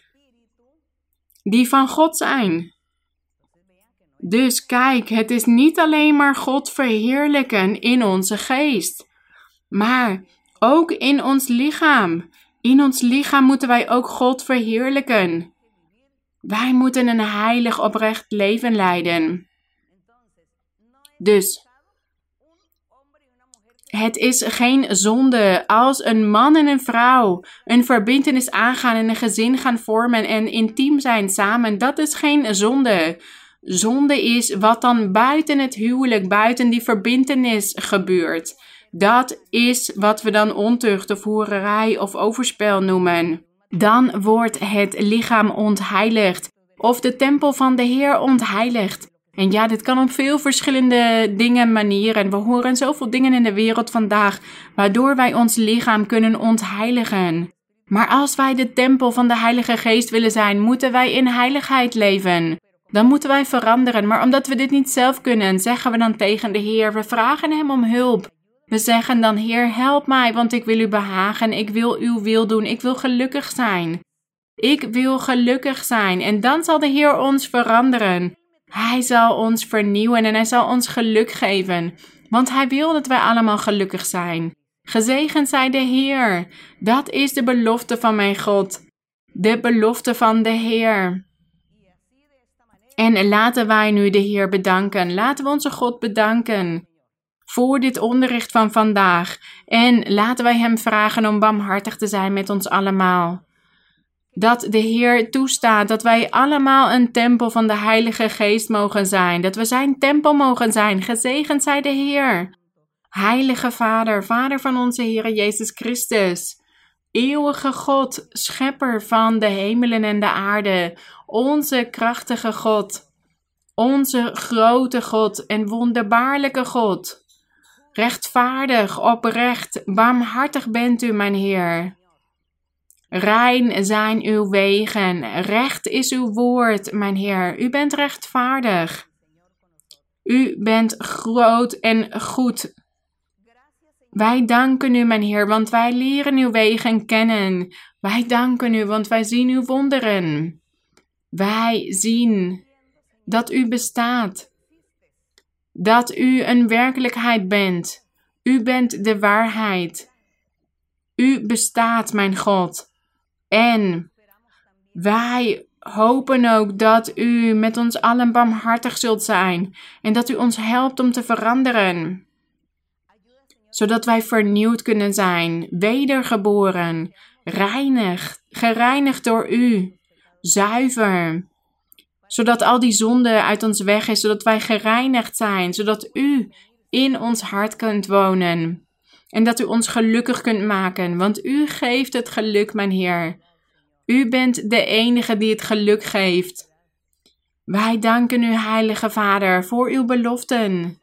die van God zijn. Dus kijk, het is niet alleen maar God verheerlijken in onze geest, maar ook in ons lichaam. In ons lichaam moeten wij ook God verheerlijken. Wij moeten een heilig oprecht leven leiden. Dus het is geen zonde als een man en een vrouw een verbintenis aangaan en een gezin gaan vormen en intiem zijn samen. Dat is geen zonde. Zonde is wat dan buiten het huwelijk, buiten die verbintenis gebeurt. Dat is wat we dan ontucht of hoererij of overspel noemen. Dan wordt het lichaam ontheiligd of de tempel van de Heer ontheiligd. En ja, dit kan op veel verschillende dingen, manieren. We horen zoveel dingen in de wereld vandaag, waardoor wij ons lichaam kunnen ontheiligen. Maar als wij de tempel van de Heilige Geest willen zijn, moeten wij in heiligheid leven. Dan moeten wij veranderen. Maar omdat we dit niet zelf kunnen, zeggen we dan tegen de Heer: we vragen Hem om hulp. We zeggen dan: Heer, help mij, want ik wil U behagen. Ik wil Uw wil doen. Ik wil gelukkig zijn. Ik wil gelukkig zijn. En dan zal de Heer ons veranderen. Hij zal ons vernieuwen en Hij zal ons geluk geven. Want Hij wil dat wij allemaal gelukkig zijn. Gezegend zij de Heer. Dat is de belofte van mijn God. De belofte van de Heer. En laten wij nu de Heer bedanken. Laten we onze God bedanken voor dit onderricht van vandaag. En laten wij Hem vragen om barmhartig te zijn met ons allemaal. Dat de Heer toestaat dat wij allemaal een tempel van de Heilige Geest mogen zijn. Dat we Zijn tempel mogen zijn. Gezegend zij de Heer. Heilige Vader, Vader van onze Heer Jezus Christus. Eeuwige God, Schepper van de hemelen en de aarde. Onze krachtige God. Onze grote God en wonderbaarlijke God. Rechtvaardig, oprecht, barmhartig bent u, mijn Heer. Rein zijn uw wegen, recht is uw woord, mijn Heer. U bent rechtvaardig. U bent groot en goed. Wij danken u, mijn Heer, want wij leren uw wegen kennen. Wij danken u, want wij zien uw wonderen. Wij zien dat u bestaat. Dat u een werkelijkheid bent. U bent de waarheid. U bestaat, mijn God. En wij hopen ook dat u met ons allen barmhartig zult zijn en dat u ons helpt om te veranderen. Zodat wij vernieuwd kunnen zijn, wedergeboren, reinig, gereinigd door u, zuiver. Zodat al die zonde uit ons weg is, zodat wij gereinigd zijn, zodat u in ons hart kunt wonen. En dat u ons gelukkig kunt maken, want u geeft het geluk, mijn Heer. U bent de enige die het geluk geeft. Wij danken u, Heilige Vader, voor uw beloften.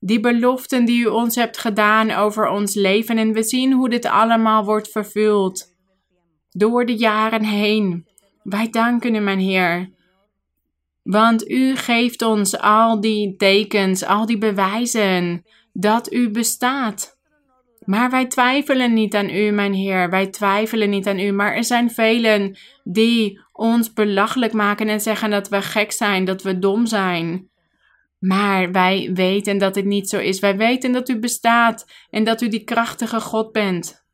Die beloften die u ons hebt gedaan over ons leven en we zien hoe dit allemaal wordt vervuld. Door de jaren heen. Wij danken u, mijn Heer. Want u geeft ons al die tekens, al die bewijzen dat u bestaat. Maar wij twijfelen niet aan u, mijn Heer. Wij twijfelen niet aan u. Maar er zijn velen die ons belachelijk maken en zeggen dat we gek zijn, dat we dom zijn. Maar wij weten dat dit niet zo is. Wij weten dat u bestaat en dat u die krachtige God bent.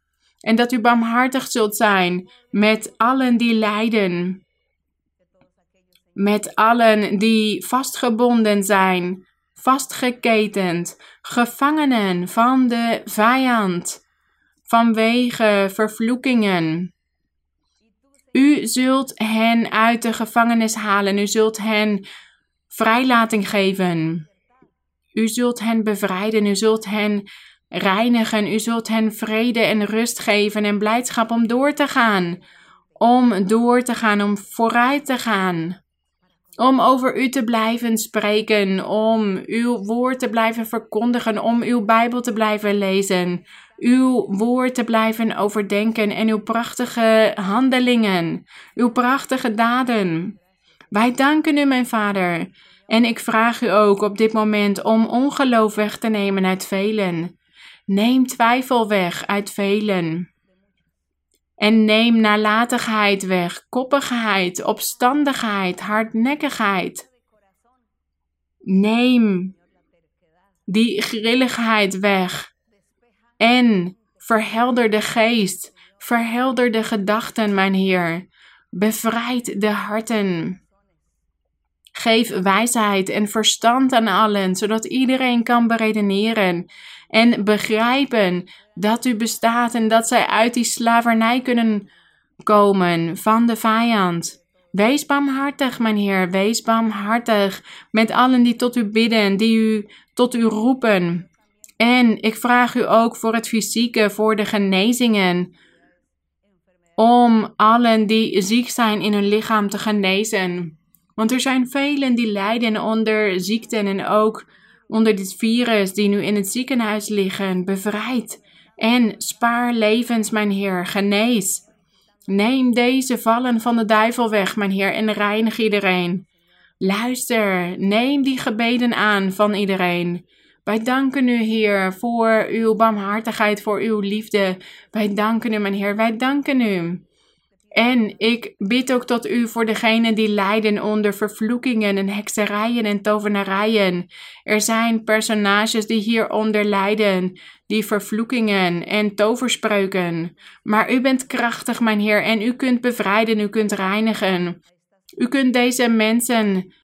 En dat u barmhartig zult zijn met allen die lijden. Met allen die vastgebonden zijn vastgeketend, gevangenen van de vijand, vanwege vervloekingen. U zult hen uit de gevangenis halen, u zult hen vrijlating geven. U zult hen bevrijden, u zult hen reinigen, u zult hen vrede en rust geven en blijdschap om door te gaan, om door te gaan, om vooruit te gaan om over u te blijven spreken, om uw woord te blijven verkondigen, om uw Bijbel te blijven lezen, uw woord te blijven overdenken en uw prachtige handelingen, uw prachtige daden. Wij danken u, mijn Vader. En ik vraag u ook op dit moment om ongeloof weg te nemen uit velen. Neem twijfel weg uit velen. En neem nalatigheid weg, koppigheid, opstandigheid, hardnekkigheid. Neem die grilligheid weg. En verhelder de geest, verhelder de gedachten, mijn Heer. Bevrijd de harten. Geef wijsheid en verstand aan allen, zodat iedereen kan beredeneren en begrijpen dat u bestaat en dat zij uit die slavernij kunnen komen van de vijand. Wees barmhartig, mijn Heer, wees barmhartig met allen die tot u bidden, die u tot u roepen. En ik vraag u ook voor het fysieke, voor de genezingen, om allen die ziek zijn in hun lichaam te genezen. Want er zijn velen die lijden onder ziekten en ook onder dit virus die nu in het ziekenhuis liggen. Bevrijd en spaar levens, mijn Heer. Genees. Neem deze vallen van de duivel weg, mijn Heer, en reinig iedereen. Luister, neem die gebeden aan van iedereen. Wij danken u, Heer, voor uw barmhartigheid, voor uw liefde. Wij danken u, mijn Heer, wij danken u. En ik bid ook tot u voor degenen die lijden onder vervloekingen en hekserijen en tovenarijen. Er zijn personages die hieronder lijden, die vervloekingen en toverspreuken. Maar u bent krachtig, mijn Heer, en u kunt bevrijden, u kunt reinigen. U kunt deze mensen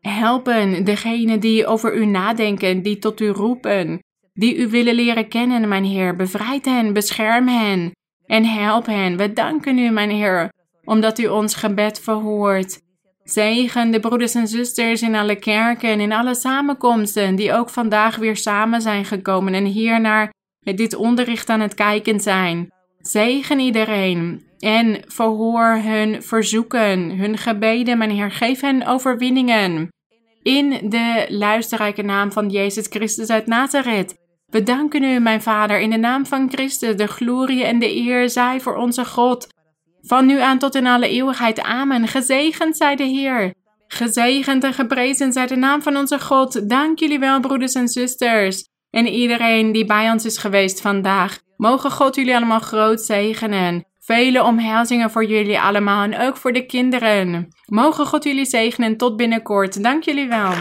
helpen, degenen die over u nadenken, die tot u roepen, die u willen leren kennen, mijn Heer. Bevrijd hen, bescherm hen en help hen. We danken u, mijn Heer, omdat u ons gebed verhoort. Zegen de broeders en zusters in alle kerken en in alle samenkomsten die ook vandaag weer samen zijn gekomen en hier naar dit onderricht aan het kijken zijn. Zegen iedereen en verhoor hun verzoeken, hun gebeden, mijn Heer. Geef hen overwinningen. In de luisterrijke naam van Jezus Christus uit Nazareth. We danken u, mijn Vader, in de naam van Christus. De glorie en de eer zij voor onze God. Van nu aan tot in alle eeuwigheid. Amen. Gezegend zij de Heer. Gezegend en geprezen zij de naam van onze God. Dank jullie wel, broeders en zusters. En iedereen die bij ons is geweest vandaag. Mogen God jullie allemaal groot zegenen. Vele omhelzingen voor jullie allemaal en ook voor de kinderen. Mogen God jullie zegenen tot binnenkort. Dank jullie wel.